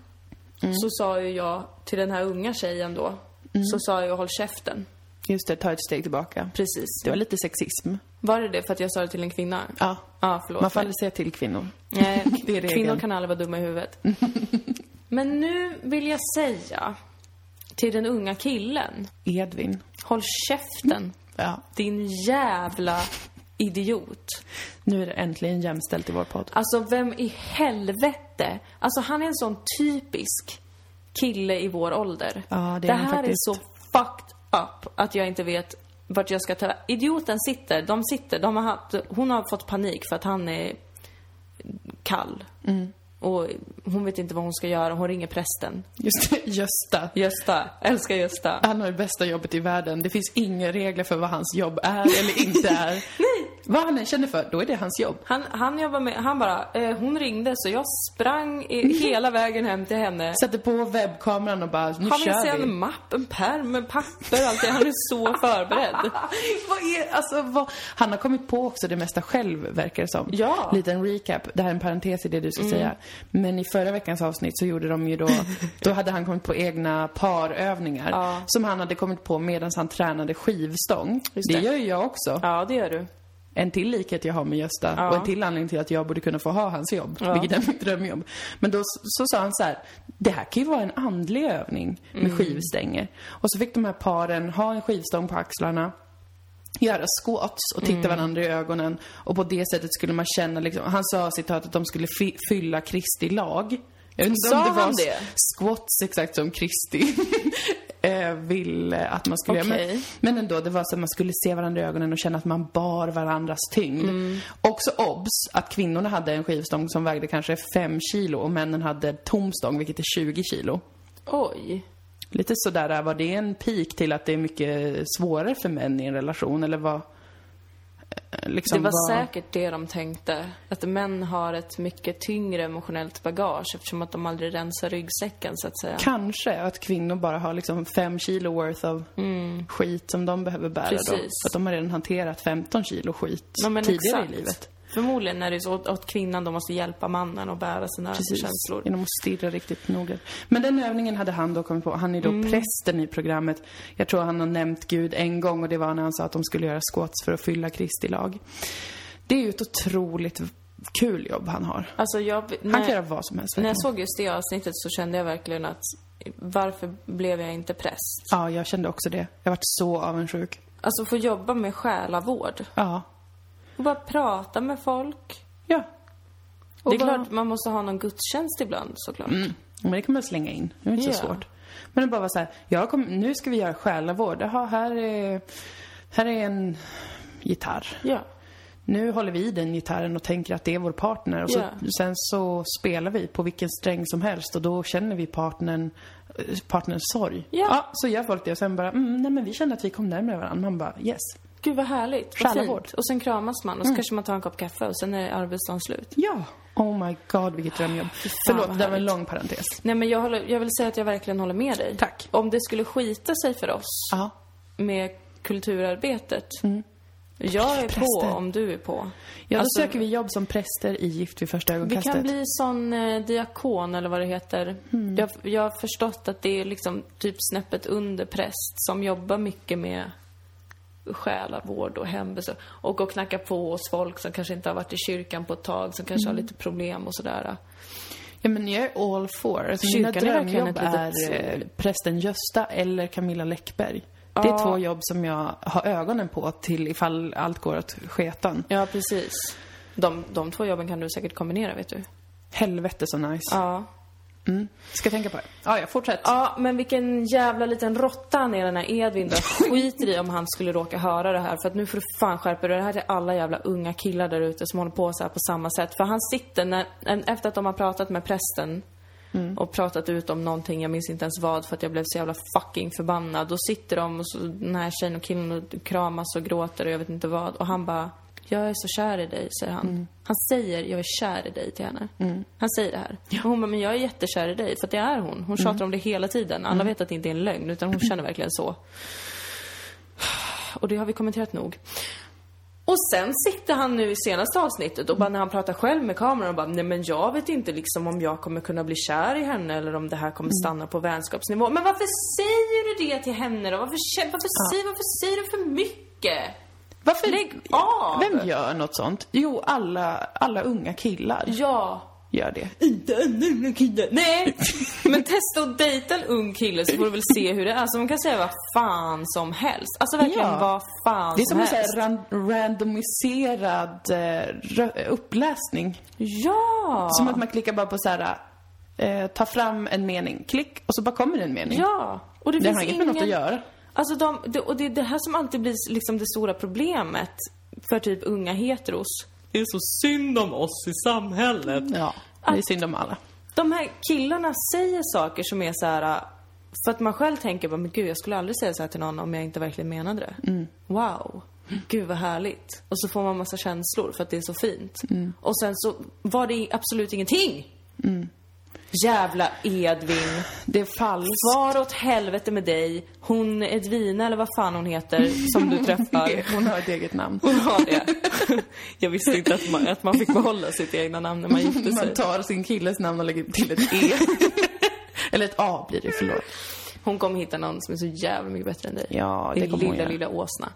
Mm. så sa ju jag till den här unga tjejen då, Mm. så sa jag håll käften. Just det, ta ett steg tillbaka. Precis. Det var lite sexism. Var det det för att jag sa det till en kvinna? Ja. Ja, förlåt Man får aldrig säga till kvinnor. Nej, Det är regeln. kvinnor kan aldrig vara dumma i huvudet. Men nu vill jag säga till den unga killen, Edvin. håll käften. Ja. Din jävla idiot. Nu är det äntligen jämställt i vår podd. Alltså, vem i helvete? Alltså, han är en sån typisk kille i vår ålder. Ja, det han här faktiskt. är så fucked up att jag inte vet vart jag ska ta Idioten sitter, de sitter, de har haft, hon har fått panik för att han är kall. Mm. Och hon vet inte vad hon ska göra. Hon ringer prästen. Just det, Gösta. Gösta. Älskar Gösta. Han har det bästa jobbet i världen. Det finns inga regler för vad hans jobb är eller inte är. Vad han än känner för, då är det hans jobb. Han, han jobbar med, han bara, eh, hon ringde så jag sprang i, hela vägen hem till henne. Sätter på webbkameran och bara, nu Han vill se kör en vi. mapp, en pärm med papper, allt det. Han är så förberedd. vad är, alltså, vad, han har kommit på också det mesta själv, verkar det som. Ja. Mm. Liten recap. Det här är en parentes i det du ska säga. Men i förra veckans avsnitt så gjorde de ju då, då hade han kommit på egna parövningar. Ja. Som han hade kommit på medan han tränade skivstång. Det det. gör ju jag också. Ja, det gör du. En till likhet jag har med Gösta Ja. och en till anledning till att jag borde kunna få ha hans jobb, Ja. vilket är mitt drömjobb. Men då så sa han så här, det här kan ju vara en andlig övning med Mm. skivstänger. Och så fick de här paren ha en skivstång på axlarna, göra squats och titta Mm. varandra i ögonen. Och på det sättet skulle man känna liksom, han sa citat att de skulle fy- fylla Kristi lag. Jag vet inte Sa om det var han det? squats exakt som Kristi eh, vill eh, att man skulle göra. Okej. Men, men ändå, det var så att man skulle se varandra i ögonen och känna att man bar varandras tyngd. Mm. Också obs att kvinnorna hade en skivstång som vägde kanske 5 kilo och männen hade tom stång, vilket är 20 kilo. Oj. Lite sådär, var det en pik till att det är mycket svårare för män i en relation, eller vad? Eh, Liksom Det var vad- säkert det de tänkte. Att män har ett mycket tyngre emotionellt bagage eftersom att de aldrig rensar ryggsäcken så att säga. Kanske att kvinnor bara har liksom fem kilo worth av skit som de behöver bära då. Mm. Precis. För att de har redan hanterat 15 kilo skit Ja, tidigare exakt. i livet. Förmodligen är det så att- kvinnan då måste hjälpa mannen att bära sina Precis, känslor. genom att stirra riktigt noggrant. Men den övningen hade han då kommit på. Han är då Mm. prästen i programmet. Jag tror han har nämnt Gud en gång och det var när han sa att de skulle göra squats för att fylla Kristi lag. Det är ju ett otroligt kul jobb han har. Alltså jag, Han när, kan göra vad som helst. när jag såg just det avsnittet så kände jag verkligen att varför blev jag inte präst? Ja, jag kände också det. Jag varit så avundsjuk. Alltså få jobba med själavård. Ja. Och bara prata med folk. Ja. Och det är bara- klart man måste ha någon gudstjänst ibland såklart. Mm. Men det kan man slänga in. Det är inte så Ja. svårt. Men det bara var så här, jag kom, nu ska vi göra själavård. Jaha, här är, här är en gitarr. Ja. Nu håller vi i den gitarren och tänker att det är vår partner. Och så, Ja. sen så spelar vi på vilken sträng som helst och då känner vi partnern, eh, partnerns sorg. Ja. så gör folk det och sen bara, mm, nej men vi kände att vi kom närmare varandra. Man bara, yes. Gud vad härligt. Vad fint. Och sen kramas man och så kanske man tar en kopp kaffe och sen är arbetsdagen slut. Ja. Oh my god, vilket drömjobb. Förlåt, det var en lång parentes. Nej men jag, håller, jag vill säga att jag verkligen håller med dig. Tack. Om det skulle skita sig för oss Ja. med kulturarbetet. Jag är Präster. på om du är på. Ja, då Alltså, söker vi jobb som präster i Gift vid första Vi ögonkastet. kan bli sån eh, diakon eller vad det heter. Mm. Jag, jag har förstått att det är liksom typ snäppet under präst som jobbar mycket med själavård och hembesök. Och att knacka på hos folk som kanske inte har varit i kyrkan på ett tag, som kanske Mm. har lite problem och sådär. Ja, men jag är all for. Alltså, mina är drömjobb ett är litet- eh, prästen Gösta eller Camilla Läckberg. Det är Ja. två jobb som jag har ögonen på till ifall allt går åt sketan. Ja, precis. De, de två jobben kan du säkert kombinera, vet du. Helvete så nice. Ja. Mm. Ska tänka på det. Ja, ja, fortsätt. Ja, men vilken jävla liten råtta han är den här Edvin då. Skiter i om han skulle råka höra det här. För att nu får du fan skärpa dig. Det här till alla jävla unga killar där ute som håller på så här på samma sätt. För han sitter, när, efter att de har pratat med prästen och pratat ut om någonting, jag minns inte ens vad, för att jag blev så jävla fucking förbannad. Då sitter de och så, den här tjejen och killen och kramas och gråter och jag vet inte vad. Och han bara, jag är så kär i dig, säger han. Han säger, jag är kär i dig till henne. Han säger det här. Och hon bara, men jag är jättekär i dig, för att det är hon. Hon tjatar om det hela tiden. Alla vet att det inte är en lögn, utan hon känner verkligen så. Och det har vi kommenterat nog. Och sen sitter han nu i senaste avsnittet och bara när han pratar själv med kameran och bara nej men jag vet inte liksom om jag kommer kunna bli kär i henne eller om det här kommer stanna på vänskapsnivå. Men varför säger du det till henne då? Varför, varför, säger, varför säger du för mycket? Varför? Lägg av! Vem gör något sånt? Jo, alla, alla unga killar Ja. gör det. Inte en ung kille. Nej! Men testa att dejta en ung kille så får du väl se hur det är. Alltså man kan säga vad fan som helst. Alltså verkligen Ja. vad fan Det är som en som sån helst. här ran- randomiserad eh, rö- uppläsning. Ja! Som att man klickar bara på så här, eh, ta fram en mening, klick, och så bara kommer det en mening. Ja! Och det, Det finns har inget ingen... med något att göra. Alltså de, och det är det här som alltid blir liksom det stora problemet för typ unga heteros. Det är så synd om oss i samhället. Ja. Det är synd om alla. De här killarna säger saker som är så här. För att man själv tänker bara, men gud jag skulle aldrig säga så här till någon om jag inte verkligen menade det. Mm. Wow. Gud vad härligt. Och så får man massa känslor för att det är så fint. Mm. Och sen så var det absolut ingenting. Jävla Edvin. Det är falskt. Far åt helvete med dig. Hon Edvina eller vad fan hon heter som du träffar. Hon har ett eget namn. Hon har det. Jag visste inte att man, att man fick behålla sitt egna namn när man gifte sig. Man tar sin killes namn och lägger till ett E. Eller ett A blir det, förlåt. Hon kommer hitta någon som är så jävla mycket bättre än dig. Ja, det Din kommer lilla, lilla åsna.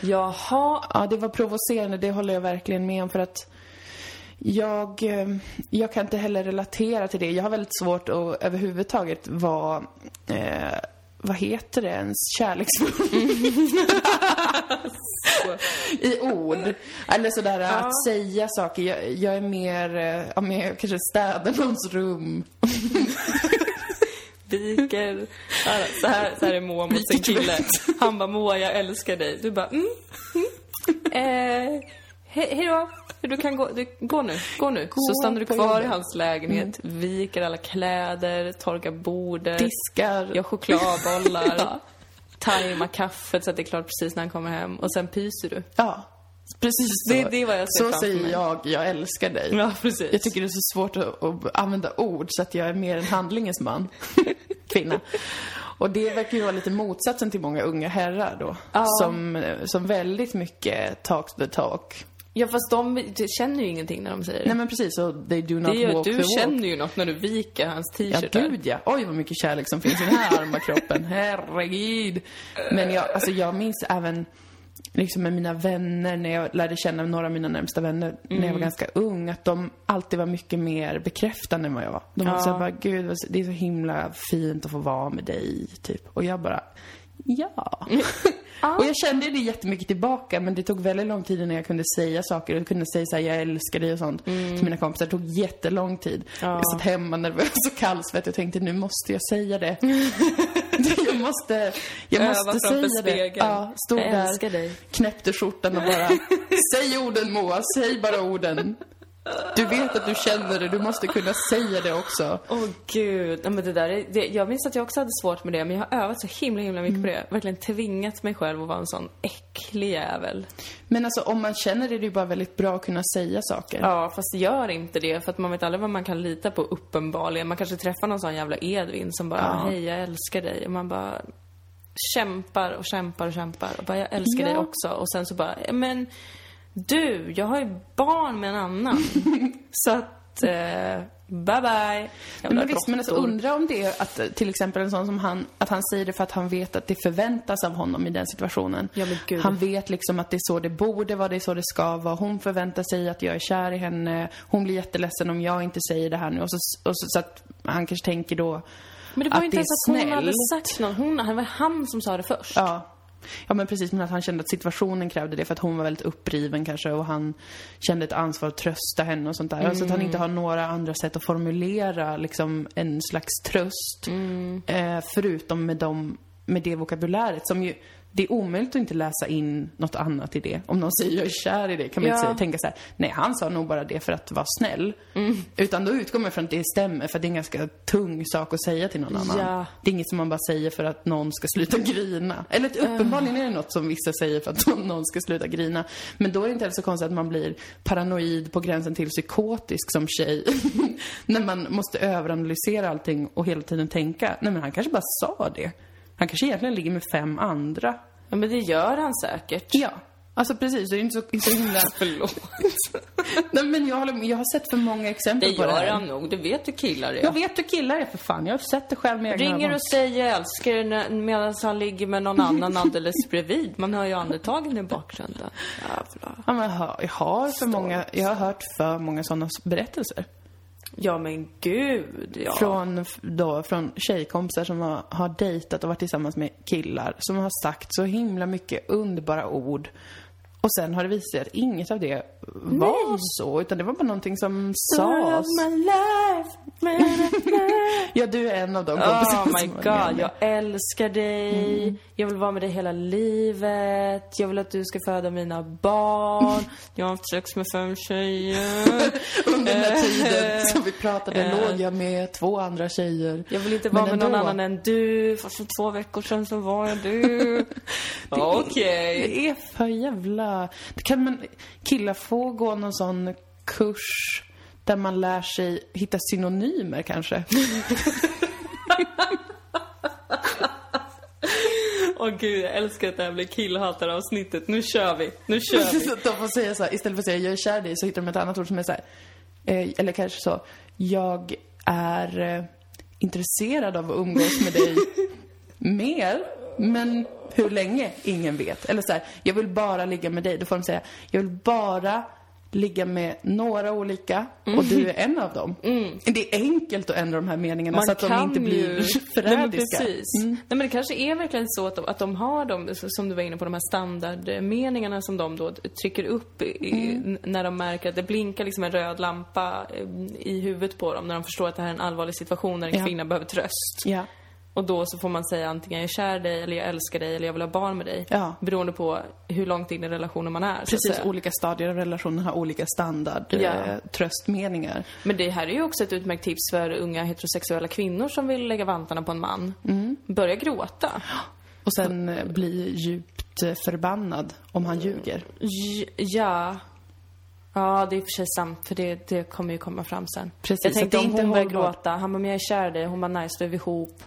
Jaha. Ja, det var provocerande, det håller jag verkligen med om för att jag, eh, jag kan inte heller relatera till det. Jag har väldigt svårt att överhuvudtaget vara, eh, vad heter det ens, kärleksfull. I ord. Eller sådär att säga saker. Jag, jag är mer, eh, ja men jag kanske städar någons rum. Viker. Ja, Så här, så här är Moa mot sin kille. Han bara, Moa jag älskar dig. Du bara, mm. mm. Eh, he, hej då. Du kan gå, du, gå nu, gå nu. så stannar du kvar i hans lägenhet, viker alla kläder, torkar bordet, Diskar. gör chokladbollar, Ja. tajmar kaffet så att det är klart precis när han kommer hem och sen pyser du. Ja, precis så. Det- det är vad jag ser Så säger mig. jag, jag älskar dig. Ja, precis. Jag tycker det är så svårt att, att använda ord så att jag är mer en handlingens man. Kvinna. Och det verkar ju vara lite motsatsen till många unga herrar då. Ja. Som, som väldigt mycket talk the talk. Ja, fast de känner ju ingenting när de säger det. Nej men precis, och they do not det ju walk att the du walk. känner ju något när du viker hans Ja, t-shirt där. gud ja. Oj, vad mycket kärlek som finns i den här arma kroppen. Herregud. Men jag, alltså, jag minns även liksom med mina vänner, när jag lärde känna några av mina närmsta vänner när Mm. jag var ganska ung, att de alltid var mycket mer bekräftande än vad jag var. De var Ja. såhär bara, gud, det är så himla fint att få vara med dig, typ. Och jag bara, ja. Och jag kände det jättemycket tillbaka, men det tog väldigt lång tid innan jag kunde säga saker och kunde säga såhär, jag älskar dig och sånt till mina kompisar. Det tog jättelång tid. Mm. Ja. Jag satt hemma nervös och kallsvettig och tänkte, nu måste jag säga det. jag måste, jag Öva måste säga det. spegeln. Ja, stod Jag där, dig. knäppte skjortan och bara, säg orden Moa, säg bara orden. Du vet att du känner det, du måste kunna säga det också. Åh gud, Nej, men det där är, det, jag minns att jag också hade svårt med det, men jag har övat så himla himla mycket på det. Verkligen tvingat mig själv att vara en sån äcklig jävel. Men alltså om man känner det, det är ju bara väldigt bra att kunna säga saker. Ja, fast gör inte det, för att man vet aldrig vad man kan lita på uppenbarligen. Man kanske träffar någon sån jävla Edvin som bara, Ja. hej jag älskar dig. Och man bara kämpar och kämpar och kämpar och bara, jag älskar Ja. dig också. Och sen så bara, men du, jag har ju barn med en annan. så att, eh, bye bye. Jävla Men visst, men alltså undra om det är att eh, till exempel en sån som han, att han säger det för att han vet att det förväntas av honom i den situationen. Ja, men gud. Han vet liksom att det är så det borde vara, det är så det ska vara. Hon förväntar sig att jag är kär i henne. Hon blir jätteledsen om jag inte säger det här nu. Och så, och så, så att han kanske tänker då Men det var ju inte ens att hon hade sagt något. Hon, det var han som sa det först. Ja. Ja men precis, men att han kände att situationen krävde det för att hon var väldigt uppriven kanske och han kände ett ansvar att trösta henne och sånt där. Alltså att han inte har några andra sätt att formulera liksom en slags tröst. Eh, förutom med, dem, med det vokabuläret som ju det är omöjligt att inte läsa in något annat i det. Om någon säger jag är kär i det kan man Ja. inte säga, tänka så här, nej han sa nog bara det för att vara snäll. Utan då utgår man från att det stämmer för att det är en ganska tung sak att säga till någon annan. Ja. Det är inget som man bara säger för att någon ska sluta grina. Eller uppenbarligen är det något som vissa säger för att någon ska sluta grina. Men då är det inte heller så konstigt att man blir paranoid på gränsen till psykotisk som tjej. När man måste överanalysera allting och hela tiden tänka, nej men han kanske bara sa det. Han kanske egentligen ligger med fem andra. Ja, men det gör han säkert. Ja. Alltså precis, det är inte så, inte så himla... Förlåt. Nej men jag, håller, jag har sett för många exempel Det på det gör här. han nog. Det vet du killar är. Jag vet hur killar är för fan, jag har sett det själv med Ringer ögon. och säger jag älskar dig medan han ligger med någon annan alldeles bredvid. Man hör ju andetagen i bakgrunden. Jävlar. Ja, men jag, har, jag, har för många, jag har hört för många sådana berättelser. Ja men gud, ja. Från, då, från tjejkompisar som har, har dejtat och varit tillsammans med killar som har sagt så himla mycket underbara ord. Och sen har det visat sig att inget av det var så, utan det var bara någonting som sades. my Ja, du är en av de Oh kompisarna my var med. god, jag älskar dig. Jag vill vara med dig hela livet. Jag vill att du ska föda mina barn. Jag har haft sex med fem tjejer. Under den här Eh, tiden som vi pratade eh. låg jag med två andra tjejer. Jag vill inte vara med någon annan än du. Fast för två veckor sedan så var jag du. Okej. Det är för jävla... Det kan man... Killar få gå någon sån kurs där man lär sig hitta synonymer kanske. Åh gud, jag älskar att det här blir killhatar-avsnittet. Nu kör vi. Nu kör vi. De får säga så här, istället för att säga jag är kär i dig så hittar de ett annat ord som är så här, eh, eller kanske så, jag är eh, intresserad av att umgås med dig mer, men hur länge? Ingen vet. Eller så här, jag vill bara ligga med dig. Då får de säga, jag vill bara ligga med några olika och du är en av dem. Det är enkelt att ändra de här meningarna så att de inte blir ju- Nej, men förrädiska. precis. Nej, men det kanske är verkligen så att de, att de har de, som du var inne på, de här standardmeningarna som de då trycker upp i, Mm. när de märker att det blinkar liksom en röd lampa eh, i huvudet på dem, när de förstår att det här är en allvarlig situation när en Ja. kvinna behöver tröst. Ja. Och då så får man säga antingen jag är kär i dig, eller jag älskar dig, eller jag vill ha barn med dig. Ja. Beroende på hur långt in i relationen man är. Precis, olika stadier av relationen har olika standard Ja. eh, tröstmeningar. Men det här är ju också ett utmärkt tips för unga heterosexuella kvinnor som vill lägga vantarna på en man. Mm. Börja gråta. Och sen eh, bli djupt eh, förbannad om han ljuger. Ja. Ja, det är i och för sig sant, för det, det kommer ju komma fram sen. Precis, jag tänkte om inte hon börjar gråta, han bara, men jag är kär i dig. Hon bara, nice, då är vi ihop.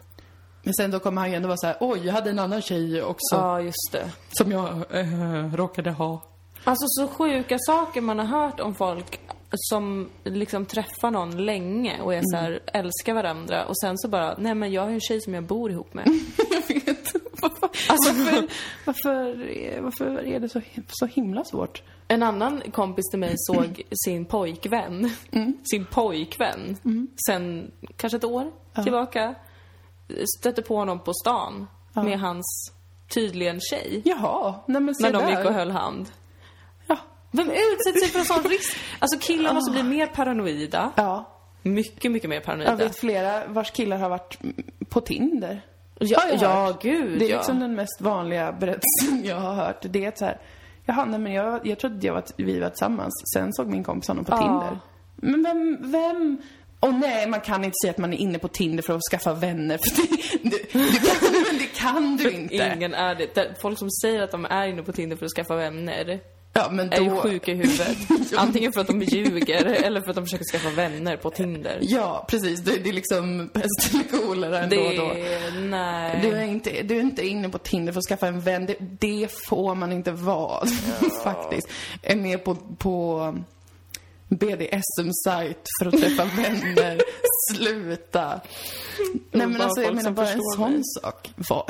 Men sen då kommer han ju ändå vara så här, oj, jag hade en annan tjej också Ja, just det. som jag eh, råkade ha. Alltså så sjuka saker man har hört om folk som liksom träffar någon länge och är så här, älskar varandra och sen så bara, nej men jag har en tjej som jag bor ihop med. Jag vet. Varför, Alltså- varför, varför, är- varför är det så, så himla svårt? En annan kompis till mig såg sin pojkvän, Mm. sin pojkvän, sen kanske ett år tillbaka. Stötte på honom på stan med hans tydligen tjej. Jaha, nej men se När de där. gick och höll hand. Ja. Vem utsätter sig för en sån risk? Alltså killar måste bli mer paranoida. Ja. Mycket, mycket mer Jag paranoida. vet flera vars killar har varit på Tinder. Ja, jag ja, gud Det är ja. liksom den mest vanliga berättelsen jag har hört. Det är att så här, jaha, nej men jag, jag trodde jag var, vi var tillsammans. Sen såg min kompis honom på Ja. Tinder. Men vem, vem? Och nej, man kan inte säga att man är inne på Tinder för att skaffa vänner. För det, du kan, men det kan du inte. Ingen är det. Det- Folk som säger att de är inne på Tinder för att skaffa vänner Ja, men är ju då... sjuka i huvudet. Antingen för att de ljuger eller för att de försöker skaffa vänner på Tinder. Ja, precis. Det, det är liksom pest eller kolera ändå Det då. Nej. Du är, inte, du är inte inne på Tinder för att skaffa en vän. Det, det får man inte vara, faktiskt. Är med på, på BDSM-sajt för att träffa vänner. Sluta. Nej, men alltså, jag menar bara en sån mig. sak. Vad,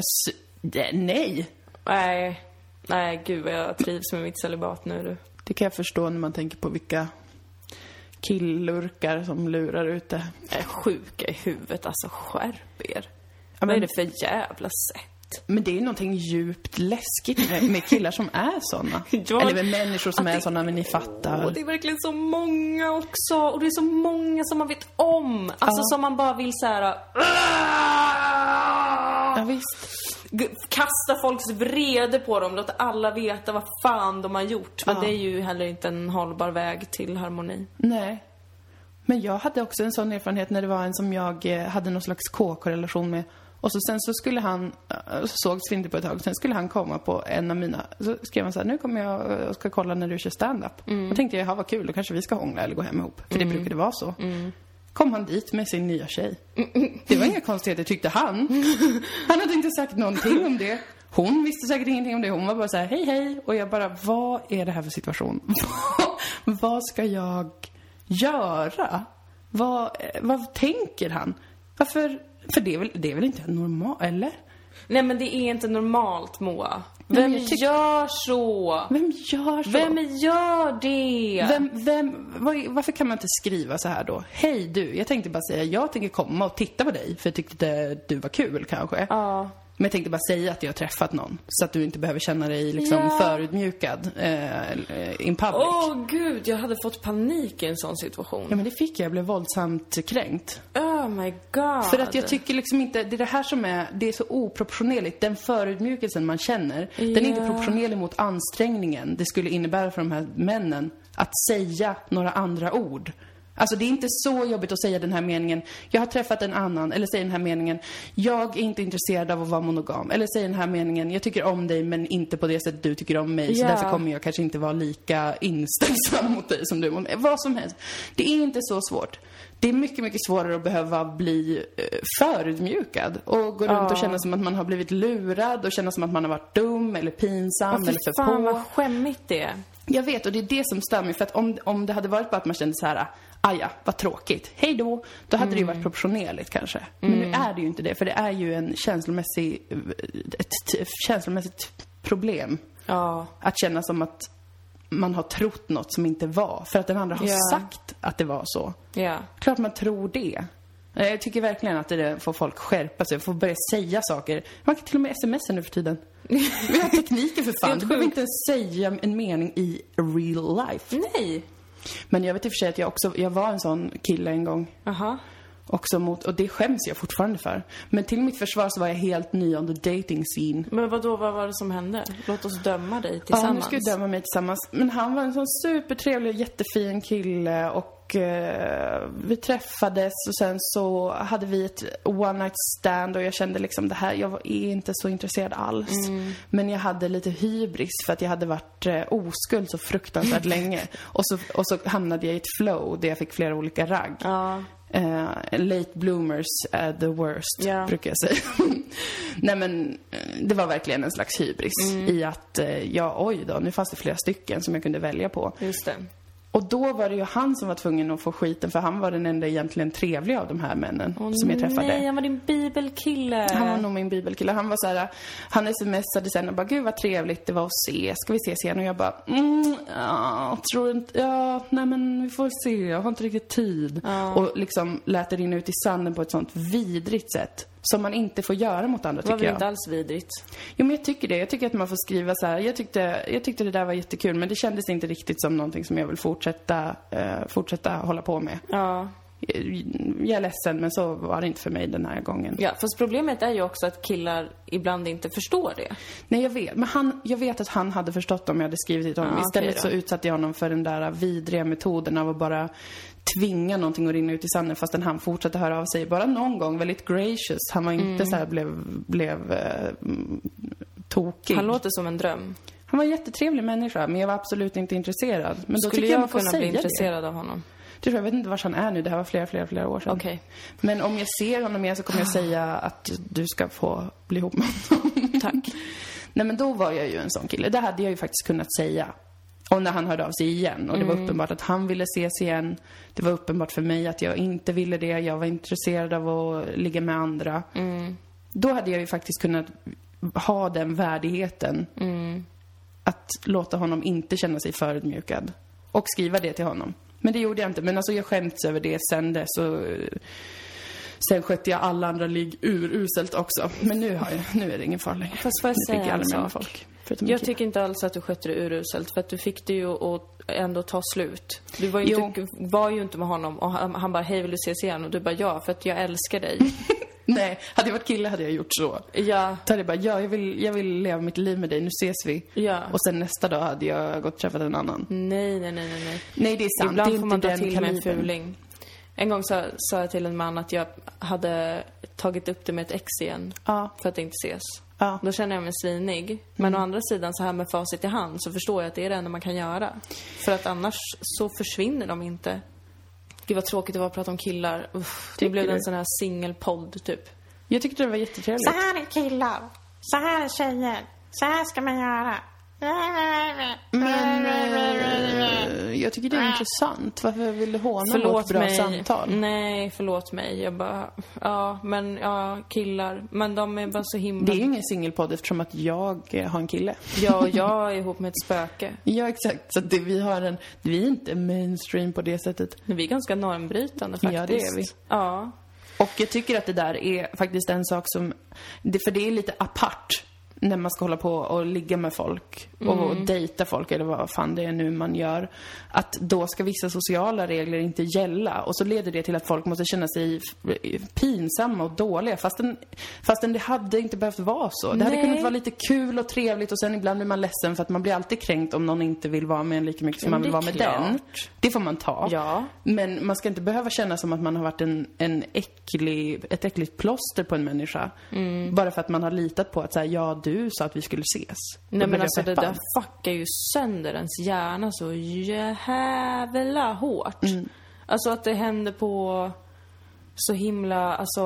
nej. Nej. Nej, gud vad jag trivs med mitt celibat nu du. Det kan jag förstå när man tänker på vilka killurkar som lurar ute. Jag är sjuka i huvudet, alltså skärp er. Ja, Vad är men, det för jävla sätt? Men det är någonting djupt läskigt med, med killar som är såna. Ja, Eller med människor som är det- såna, men ni fattar. Och det är verkligen så många också. Och det är så många som man vet om. Alltså Ja. som man bara vill så här. Ja, visst. Kasta folks vrede på dem, låta alla veta vad fan de har gjort. Men Ja. det är ju heller inte en hållbar väg till harmoni. Nej. Men jag hade också en sån erfarenhet när det var en som jag eh, hade någon slags KK-relation med. Och så sen så skulle han, eh, så sågs vi inte på ett tag, sen skulle han komma på en av mina, så skrev han så här, nu kommer jag och ska kolla när du kör stand-up. Mm. Och tänkte jag, jaha vad kul, då kanske vi ska hångla eller gå hem ihop. För det brukade vara så. Kom han dit med sin nya tjej. Det var inga konstigheter tyckte han. Han hade inte sagt någonting om det. Hon visste säkert ingenting om det. Hon var bara så här, hej hej. Och jag bara, vad är det här för situation? vad ska jag göra? Vad, vad tänker han? Varför? För det är väl, det är väl inte normalt, eller? Nej men det är inte normalt Moa. Nej, Vem jag tyck- gör så? Vem gör så? Vem gör det? Vem, vem, var, varför kan man inte skriva så här då? Hej du, jag tänkte bara säga, jag tänker komma och titta på dig för jag tyckte du var kul kanske. Ja. Men jag tänkte bara säga att jag har träffat någon. Så att du inte behöver känna dig liksom Ja. förutmjukad eh, in public. Åh gud, jag hade fått panik i en sån situation. Ja men det fick jag. Jag blev våldsamt kränkt. Oh my god. För att jag tycker liksom inte, det är det här som är, det är så oproportionerligt. Den förödmjukelsen man känner, den är inte proportionerlig mot ansträngningen det skulle innebära för de här männen att säga några andra ord. Alltså det är inte så jobbigt att säga den här meningen, jag har träffat en annan, eller säga den här meningen, jag är inte intresserad av att vara monogam. Eller säga den här meningen, jag tycker om dig men inte på det sättet du tycker om mig, så Ja. därför kommer jag kanske inte vara lika inställsam mot dig som du mot mig. Vad som helst. Det är inte så svårt. Det är mycket, mycket svårare att behöva bli eh, förödmjukad och gå runt och känna som att man har blivit lurad och känna som att man har varit dum eller pinsam Fy eller för fan på. vad skämmigt det är. Jag vet och det är det som stör mig för att om, om det hade varit bara att man kände så här aja, vad tråkigt, hej då. Då hade det ju varit proportionerligt kanske. Men nu är det ju inte det för det är ju en känslomässig, ett, ett känslomässigt problem. Ja. Att känna som att man har trott något som inte var. För att den andra har Ja. sagt att det var så. Ja. Klart man tror det. Eh, Jag tycker verkligen att det får folk skärpa sig, får börja säga saker. Man kan till och med smsa nu för tiden. Vi har tekniken för fan. Du behöver inte ens säga en mening i real life. Nej. Men jag vet i och för sig att jag också, jag var en sån kille en gång. Jaha. Också mot, och det skäms jag fortfarande för. Men till mitt försvar så var jag helt ny on the dating scene. Men vad då vad var det som hände? Låt oss döma dig Ja, nu tillsammans. ska vi döma mig tillsammans. Men han var en sån supertrevlig, jättefin kille och eh, vi träffades och sen så hade vi ett one night stand och jag kände liksom det här, jag var- är inte så intresserad alls. Men jag hade lite hybris för att jag hade varit eh, oskuld så fruktansvärt länge. Och så, och så hamnade jag i ett flow där jag fick flera olika ragg. Ja. Eh, late bloomers are the worst, Ja. brukar jag säga. Nej men, eh, det var verkligen en slags hybris i att, eh, ja oj då, nu fanns det flera stycken som jag kunde välja på. Just det. Och då var det ju han som var tvungen att få skiten för han var den enda egentligen trevliga av de här männen som jag träffade. Nej, han var din bibelkille. Han var nog min bibelkille. Han var så här, han smsade sen och bara, gud vad trevligt det var att se. Ska vi ses igen? Och jag bara, mm, ja, tror inte, ja, nej men vi får se. Jag har inte riktigt tid. Och liksom lät det rinna ut i sanden på ett sånt vidrigt sätt. Som man inte får göra mot andra Det var tycker väl jag. inte alls vidrigt? Jo men jag tycker det. Jag tycker att man får skriva så här. Jag tyckte, jag tyckte det där var jättekul men det kändes inte riktigt som någonting som jag vill fortsätta, eh, fortsätta hålla på med. Ja. Jag är ledsen men så var det inte för mig den här gången. Ja, fast problemet är ju också att killar ibland inte förstår det. Nej, jag vet. Men han, jag vet att han hade förstått om jag hade skrivit till honom. Ja, okej Istället så utsatte jag honom för den där vidriga metoden av att bara tvinga någonting att rinna ut i sanden fastän han fortsatte höra av sig. Bara någon gång, väldigt gracious. Han var inte Mm. så här blev, blev eh, tokig. Han låter som en dröm. Han var en jättetrevlig människa, men jag var absolut inte intresserad. Men då Skulle jag, jag kunna bli det. intresserad av honom? Jag vet inte var han är nu. Det här var flera, flera, flera år sedan. Okej. Men om jag ser honom igen så kommer jag säga att du ska få bli ihop med honom. Tack. Nej men då var jag ju en sån kille. Det hade jag ju faktiskt kunnat säga. Och när han hörde av sig igen och det Mm. var uppenbart att han ville ses igen. Det var uppenbart för mig att jag inte ville det. Jag var intresserad av att ligga med andra. Mm. Då hade jag ju faktiskt kunnat ha den värdigheten. Mm. Att låta honom inte känna sig förödmjukad. Och skriva det till honom. Men det gjorde jag inte. Men alltså jag skämts över det sen dess. Och, eh, sen skötte jag alla andra ligg uruselt också. Men nu, har jag, nu är det ingen fara längre. Fast får jag säga en sak? folk. Jag tycker inte alls att du skötte det uruselt, för att du fick det ju att ändå ta slut. Du var ju, inte, var ju inte med honom och han, han bara, hej vill du ses igen? Och du bara, ja, för att jag älskar dig. Nej, hade jag varit kille hade jag gjort så. ja, Då hade jag bara, ja, jag vill, jag vill leva mitt liv med dig, nu ses vi. ja. Och sen nästa dag hade jag gått och träffat en annan. Nej, nej, nej, nej, nej. Det är sant. Ibland det är får man dra till med en kalibern. fuling. En gång sa, sa jag till en man att jag hade tagit upp det med ett ex igen. Ja. För att inte ses. Ja. Då känner jag mig svinig. Men å andra sidan, så här med facit i hand, så förstår jag att det är det enda man kan göra. För att annars så försvinner de inte. Gud vad tråkigt det var att prata om killar. Uff, det Tycker blev du? en sån här singelpodd typ. Jag tyckte det var jättetrevligt. Så här är killar. Så här är tjejer. Så här ska man göra. Men eh, jag tycker det är intressant. Varför vill du håna vårt Förlåt bra mig. samtal? Nej, förlåt mig. Jag bara, ja, men ja, killar. Men de är bara så himla... Det är ju ingen singelpodd eftersom att jag eh, har en kille. Och jag är ihop med ett spöke. Ja, exakt. Så det, vi har en... Vi är inte mainstream på det sättet. Men vi är ganska normbrytande Ja, faktiskt. det är vi. Ja. Och jag tycker att det där är faktiskt en sak som, för det är lite apart när man ska hålla på och ligga med folk och Mm. dejta folk eller vad fan det är nu man gör. Att då ska vissa sociala regler inte gälla och så leder det till att folk måste känna sig pinsamma och dåliga fastän, fastän det hade inte behövt vara så. Det hade Nej. kunnat vara lite kul och trevligt och sen ibland blir man ledsen för att man blir alltid kränkt om någon inte vill vara med en lika mycket som man vill vara med klart. den. Det får man ta. Ja. Men man ska inte behöva känna som att man har varit en, en äcklig, ett äckligt plåster på en människa. Mm. Bara för att man har litat på att säga ja, du sa att vi skulle ses. Då Nej men alltså det där fuckar ju sönder ens hjärna så jävla hårt. Alltså att det händer på så himla, alltså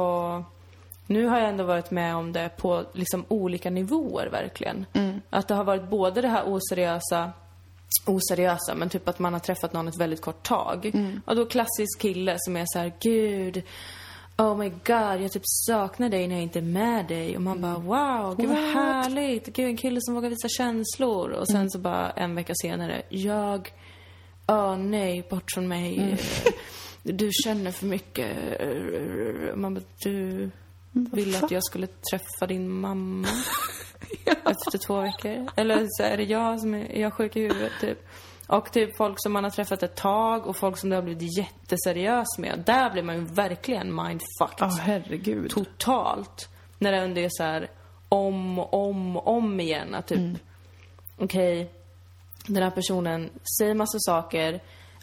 nu har jag ändå varit med om det på liksom olika nivåer verkligen. Att det har varit både det här oseriösa oseriösa, men typ att man har träffat någon ett väldigt kort tag. Och då klassisk kille som är så här: gud, oh my god, jag typ saknar dig när jag inte är med dig. Och man bara, wow, gud vad What? härligt. Gud, en kille som vågar visa känslor. Och sen så bara en vecka senare, jag, åh nej, bort från mig. Du känner för mycket. Man bara, du ville att jag skulle träffa din mamma efter två veckor. Eller så är det jag som är, är jag sjuk i huvudet typ. Och typ folk som man har träffat ett tag och folk som det har blivit jätteseriös med. Där blir man ju verkligen mindfucked. Ja, herregud. Totalt. När det ändå är så här om och om och om igen. Att typ, okej, den här personen säger massa saker,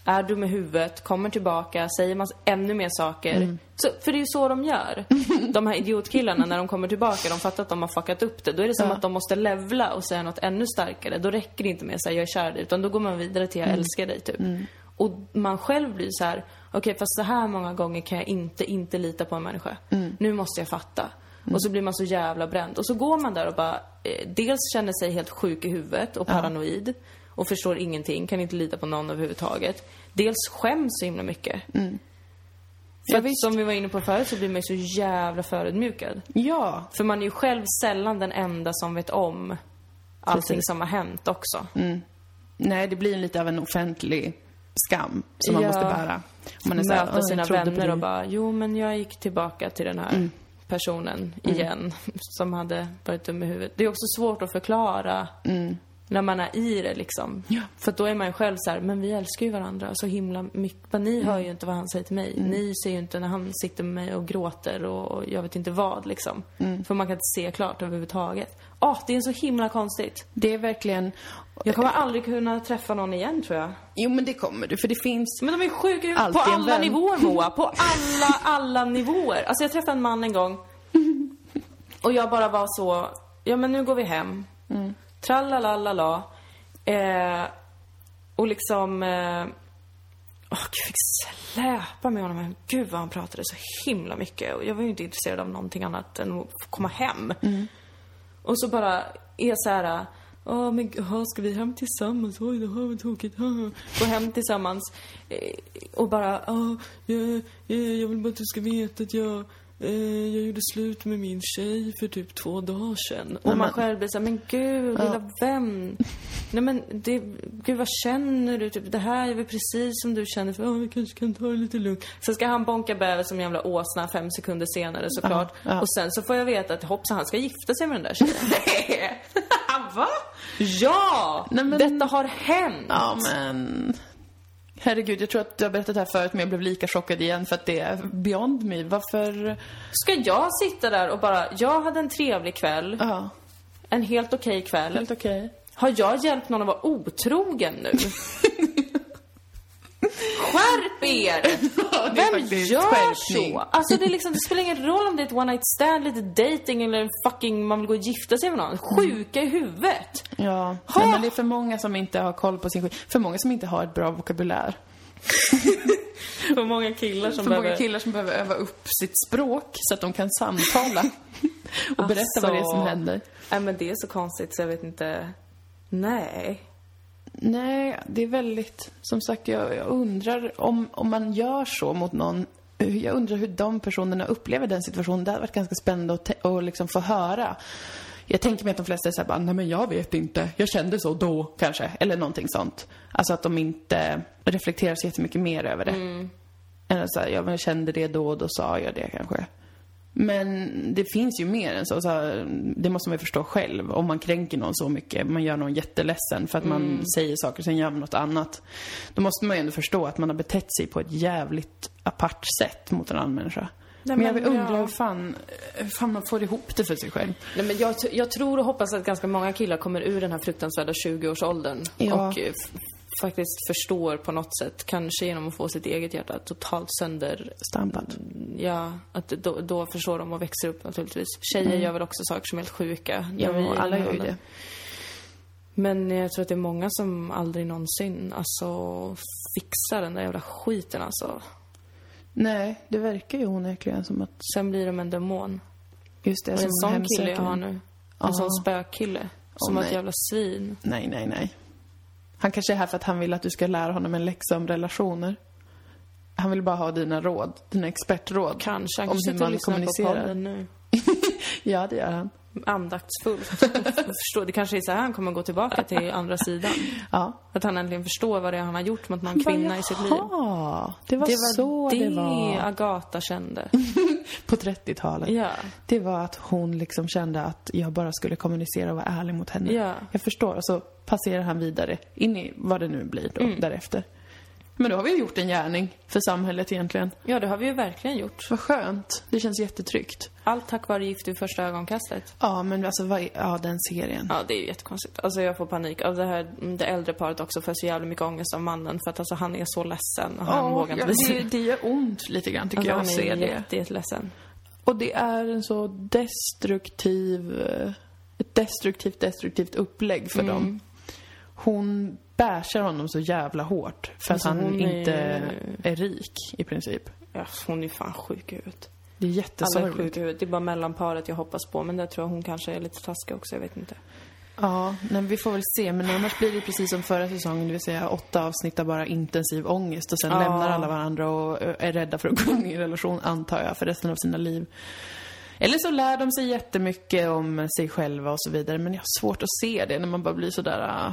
är dum i huvudet, kommer tillbaka, säger massa, ännu mer saker. Så, för det är ju så de gör. De här idiotkillarna, när de kommer tillbaka, de fattar att de har fuckat upp det. Då är det som Ja. att de måste levla och säga något ännu starkare. Då räcker det inte med att säga jag är kär i dig, utan då går man vidare till jag älskar dig, typ. Och man själv blir så här: okej fast så här många gånger kan jag inte, inte lita på en människa. Nu måste jag fatta. Och så blir man så jävla bränd. Och så går man där och bara, eh, dels känner sig helt sjuk i huvudet och paranoid. Och förstår ingenting, kan inte lita på någon överhuvudtaget. Dels skäms så himla mycket. För Ja, att, som vi var inne på förut så blir man ju så jävla förödmjukad. Ja, För man är ju själv sällan den enda som vet om allting Precis. som har hänt också. nej det blir lite av en offentlig skam som man Ja. måste bära. Om man är här, Möta "Åh, jag sina vänner dig." och bara, jo men jag gick tillbaka till den här Mm. personen igen som hade varit dum i huvudet. Det är också svårt att förklara när man är i det liksom. Mm. Ja. För då är man ju själv så här, men vi älskar ju varandra så himla mycket. Men ni Mm. hör ju inte vad han säger till mig. Ni ser ju inte när han sitter med mig och gråter och jag vet inte vad liksom. Mm. För man kan inte se klart överhuvudtaget. Åh, det är så himla konstigt. Det är verkligen... Jag kommer aldrig kunna träffa någon igen tror jag. Jo, men det kommer du, för det finns... Men de är sjuka i på alla nivåer Moa. På alla, alla nivåer. Alltså jag träffade en man en gång. Och jag bara var så, ja men nu går vi hem. Mm. Trallalalala. Eh, och liksom... Eh, åh, gud, jag fick släpa med honom. Gud vad han pratade så himla mycket. Och jag var ju inte intresserad av någonting annat än att komma hem. Och så bara är så här. Ja men aha, ska vi hem tillsammans? Oj, det här var tokigt. haha." Gå hem tillsammans. eh, Och bara, ja, jag, jag, jag vill bara att du ska veta att jag, eh, jag gjorde slut med min tjej för typ två dagar sedan. Och man själv blir så här, men gud, lilla vän. Nej men, det, gud vad känner du? Typ, det här är väl precis som du känner. För, ja, vi kanske kan ta det lite lugnt. Sen ska han bonka bäver som jävla åsna fem sekunder senare såklart. Ja, ja. Och sen så får jag veta att hoppsan, han ska gifta sig med den där tjejen. Va? Ja! Nej, men- Detta har hänt! Ja, men... Herregud, jag tror att du har berättat det här förut men jag blev lika chockad igen för att det är beyond me. Varför... Ska jag sitta där och bara, jag hade en trevlig kväll, Ja, en helt okej kväll. helt okej. Har jag hjälpt någon att vara otrogen nu? Skärp er! Ja, Vem gör skärpning. så? Alltså det, liksom, det spelar ingen roll om det är ett one night stand, lite dating eller en fucking man vill gå och gifta sig med någon. Sjuka i huvudet. Ja! Nej, men det är för många som inte har koll på sin skit. För många som inte har ett bra vokabulär. För många killar som För behöver... många killar som behöver öva upp sitt språk så att de kan samtala. och berätta vad det är som Alltså. händer. Nej men det är så konstigt så jag vet inte. Nej. Nej, det är väldigt... Som sagt, jag, jag undrar om, om man gör så mot någon. Jag undrar hur de personerna upplever den situationen. Det hade varit ganska spännande att, att liksom få höra. Jag tänker mig att de flesta är såhär bara, nej men jag vet inte. Jag kände så då, kanske. Eller någonting sånt. Alltså att de inte reflekterar så jättemycket mer över det. Eller så här, jag kände det då och då sa jag det kanske. Men det finns ju mer än så. så här, det måste man ju förstå själv. Om man kränker någon så mycket, man gör någon jätteledsen för att man säger saker och sen gör man något annat. Då måste man ju ändå förstå att man har betett sig på ett jävligt apart sätt mot en annan människa. Nej, men jag men undrar ja. hur fan, hur fan man får ihop det för sig själv. Nej, men jag, jag tror och hoppas att ganska många killar kommer ur den här fruktansvärda 20-årsåldern Ja. och eh, faktiskt förstår på något sätt, kanske genom att få sitt eget hjärta totalt sönder Stampat. Ja, att då, då förstår de och växer upp naturligtvis. Tjejer gör väl också saker som är helt sjuka. Mm. Ja, alla gör ju det. Men jag tror att det är många som aldrig någonsin, alltså, fixar den där jävla skiten alltså. Nej, det verkar ju onekligen som att Sen blir de en demon. just det Och en sån kille jag har nu. En Ja. sån spökkille. Som Åh, ett jävla svin. Nej, nej, nej. Han kanske är här för att han vill att du ska lära honom en läxa om relationer. Han vill bara ha dina råd, dina expertråd. Kanske. Han Om hur man lyssnar på kommunicerar. podden nu. Ja, det gör han. Andaktsfullt. Det kanske är så här han kommer gå tillbaka till andra sidan. Ja. Att han äntligen förstår vad det är han har gjort mot någon kvinna i sitt liv. Det var, Det var så det, det var. Agatha kände. På 30-talet. Ja. Det var att hon liksom kände att jag bara skulle kommunicera och vara ärlig mot henne. Ja. Jag förstår. Och så passerar han vidare in i vad det nu blir då, Mm. därefter. Men då har vi gjort en gärning för samhället egentligen. Ja, det har vi ju verkligen gjort. Vad skönt. Det känns jättetryggt. Allt tack vare Gift vid första ögonkastet. Ja, men alltså, vad är, ja, den serien. Ja, det är ju jättekonstigt. Alltså jag får panik. Alltså det här, det äldre paret också får så jävla mycket ångest av mannen för att alltså han är så ledsen och han Ja, vågar inte visa det, det gör ont lite grann tycker Alltså, jag han att är se det. jätte, jätteledsen. Och det är en så destruktiv, eh, ett destruktivt, destruktivt upplägg för Mm. dem. Hon bärsar honom så jävla hårt för Alltså, att han är- inte är rik i princip. Ja, hon är fan sjuk huvudet. Det är Alla är jättesorgligt. sjuka i huvudet. Det är bara mellanparet jag hoppas på. Men där tror jag hon kanske är lite taskig också, jag vet inte. Ja, men vi får väl se. Men annars blir det precis som förra säsongen, det vill säga åtta avsnitt av bara intensiv ångest och sen Ja. lämnar alla varandra och är rädda för att gå in i en relation, antar jag, för resten av sina liv. Eller så lär de sig jättemycket om sig själva och så vidare, men jag har svårt att se det när man bara blir sådär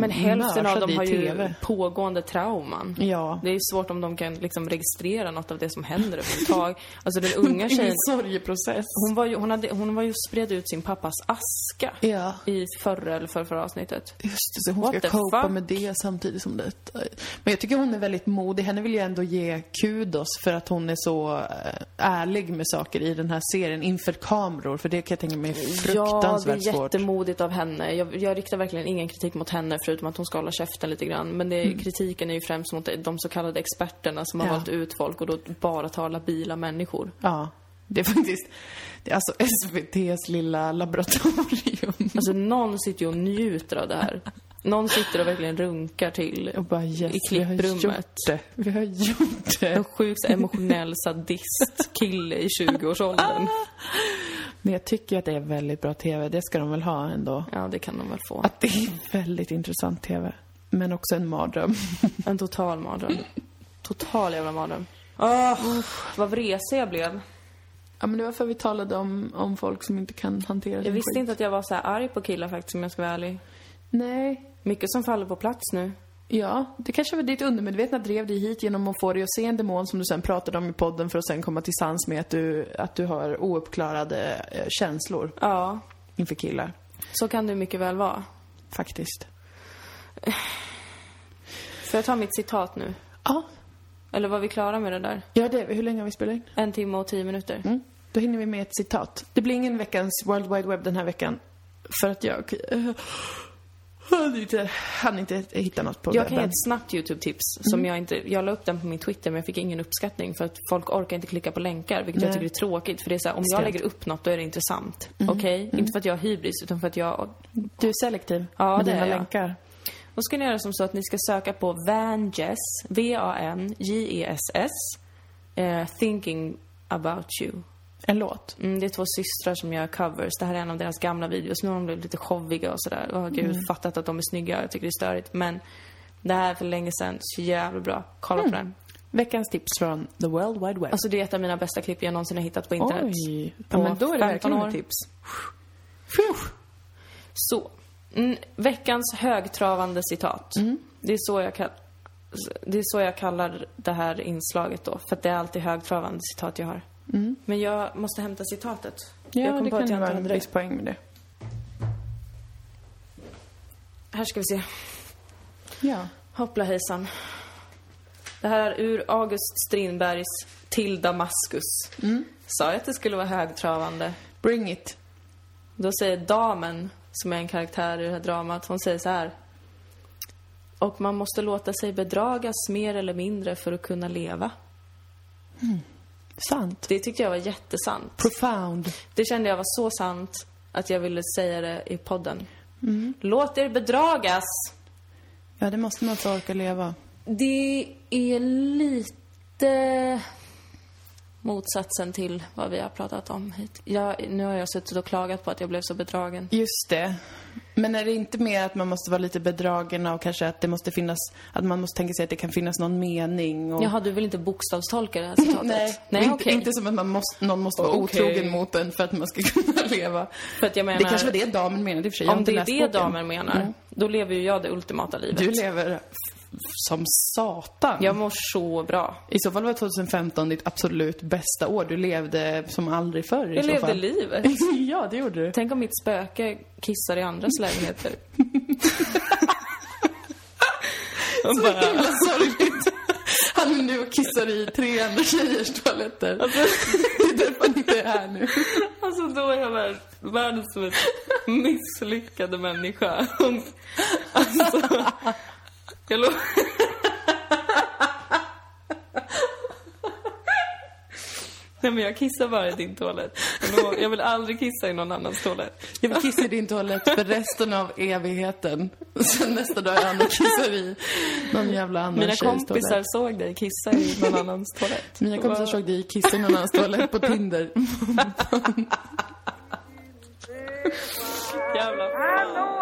Men hälften av dem har ju TV. pågående trauman. Ja. Det är svårt om de kan liksom registrera något av det som händer överhuvudtaget. Alltså den unga tjejen, En sorgeprocess. hon var ju, hon hade, hon var ju spred ut sin pappas aska. Ja. I förra eller förra avsnitt. Just det, så hon What ska copa fuck? med det samtidigt som detta. Men jag tycker hon är väldigt modig. Henne vill jag ändå ge kudos för att hon är så eh, ärlig med saker i den här serien inför kameror. För det kan jag tänka mig är Ja, det fruktansvärt är svårt. jättemodigt av henne. Jag, jag riktar verkligen ingen kritik mot henne förutom att hon ska hålla käften lite grann. Men det, kritiken är ju främst mot de så kallade experterna som har Ja. valt ut folk och då bara tar labila människor. Ja, det är faktiskt... Det är alltså SVTs lilla laboratorium. Alltså någon sitter ju och njuter av det här. Någon sitter och verkligen runkar till Och bara yes, i vi har gjort klipprummet. det. Vi har gjort det. En sjukt emotionell sadist-kille i 20-årsåldern. Men jag tycker att det är väldigt bra TV. Det ska de väl ha ändå. Ja, det kan de väl få. Att det är väldigt intressant TV. Men också en mardröm. En total mardröm. Total jävla mardröm. Oh, vad vresig jag blev. Ja, men det var för vi talade om, om folk som inte kan hantera Jag visste skit. inte att jag var så här arg på killar faktiskt, om jag ska vara ärlig. Nej. Mycket som faller på plats nu. Ja, det kanske var ditt undermedvetna drev dig hit genom att få dig att se en demon som du sen pratade om i podden för att sen komma till sans med att du, att du har ouppklarade eh, känslor Ja, inför killar. så kan det mycket väl vara. Faktiskt. Får jag ta mitt citat nu? Ja, Eller var vi klara med det där? ja det, hur länge har vi spelat in? En timme och tio minuter. Mm. Då hinner vi med ett citat. Det blir ingen veckans World Wide Web den här veckan. För att jag uh, hann inte, hitta något på Jag kan ge ett snabbt YouTube-tips som jag inte... Jag la upp den på min Twitter men jag fick ingen uppskattning för att folk orkar inte klicka på länkar, vilket jag Nej. tycker är tråkigt. För det är så här, om jag lägger upp något då är det intressant. Okej? Inte för att jag har hybris, utan för att jag... Du är selektiv Ja, med det dina är jag. länkar. Då ska ni göra som så att ni ska söka på Vanjess, V-A-N-J-E-S-S, eh, Thinking about you. En låt. Mm, det är två systrar som gör covers. Det här är en av deras gamla videos. Nu har de blivit lite showiga och sådär. Åh gud, Mm. fattat att de är snygga. Jag tycker det är störigt. Men det här är för länge sedan. Så jävla bra. Kolla Mm. på den. Veckans tips från the World Wide Web. Alltså det är ett av mina bästa klipp jag någonsin har hittat på internet. Oj. På Ja, men då är det 15 verkligen ett tips. Så. Mm, veckans högtravande citat. Mm. Det är så jag kan... Det är så jag kallar det här inslaget då, för att det är alltid högtravande citat jag har. Men jag måste hämta citatet. Ja, jag kom det på kan att jag vara inte en viss poäng med det. Här ska vi se. Ja. Hoppla hejsan. Det här är ur August Strindbergs Till Damaskus. Sa jag att det skulle vara högtravande? Bring it. Då säger damen, som är en karaktär i det här dramat, hon säger så här. Och man måste låta sig bedragas mer eller mindre för att kunna leva. Sant. Det tyckte jag var jättesant. Profound. Det kände jag var så sant att jag ville säga det i podden. Låt er bedragas! Ja, det måste man att orka leva. Det är lite motsatsen till vad vi har pratat om hit. Jag, nu har jag suttit och klagat på att jag blev så bedragen. Just det. Men är det inte mer att man måste vara lite bedragen och kanske att det måste finnas, att man måste tänka sig att det kan finnas någon mening och... Jaha, du vill inte bokstavstolka det här citatet? Nej, Nej inte, okej. inte som att man måste, någon måste vara Okej. otrogen mot en för att man ska kunna leva. För att jag menar, Det kanske var det damen menade i och för sig. Om det är det boken. damen menar, då lever ju jag det ultimata livet. Du lever som satan. Jag mår så bra. I så fall var 2015 ditt absolut bästa år. Du levde som aldrig förr i Jag så levde fall. livet. ja, det gjorde du. Tänk om mitt spöke kissar i andras lägenheter. Så bara, himla sorgligt. Han är nu och kissar i tre andra tjejers toaletter. Alltså- Det är därför han inte är här nu. alltså då är jag värd, världens mest misslyckade människa. Alltså, jag lo- Nej men jag kissar bara i din toalett. Jag lo- Jag vill aldrig kissa i någon annans toalett. Jag vill kissa i din toalett för resten av evigheten. Sen nästa dag är han och kissar i någon jävla annan Mina tjejs kompisar toalett. såg dig kissa i någon annans toalett. Mina kompisar såg dig kissa i någon annans toalett på Tinder. Jävla know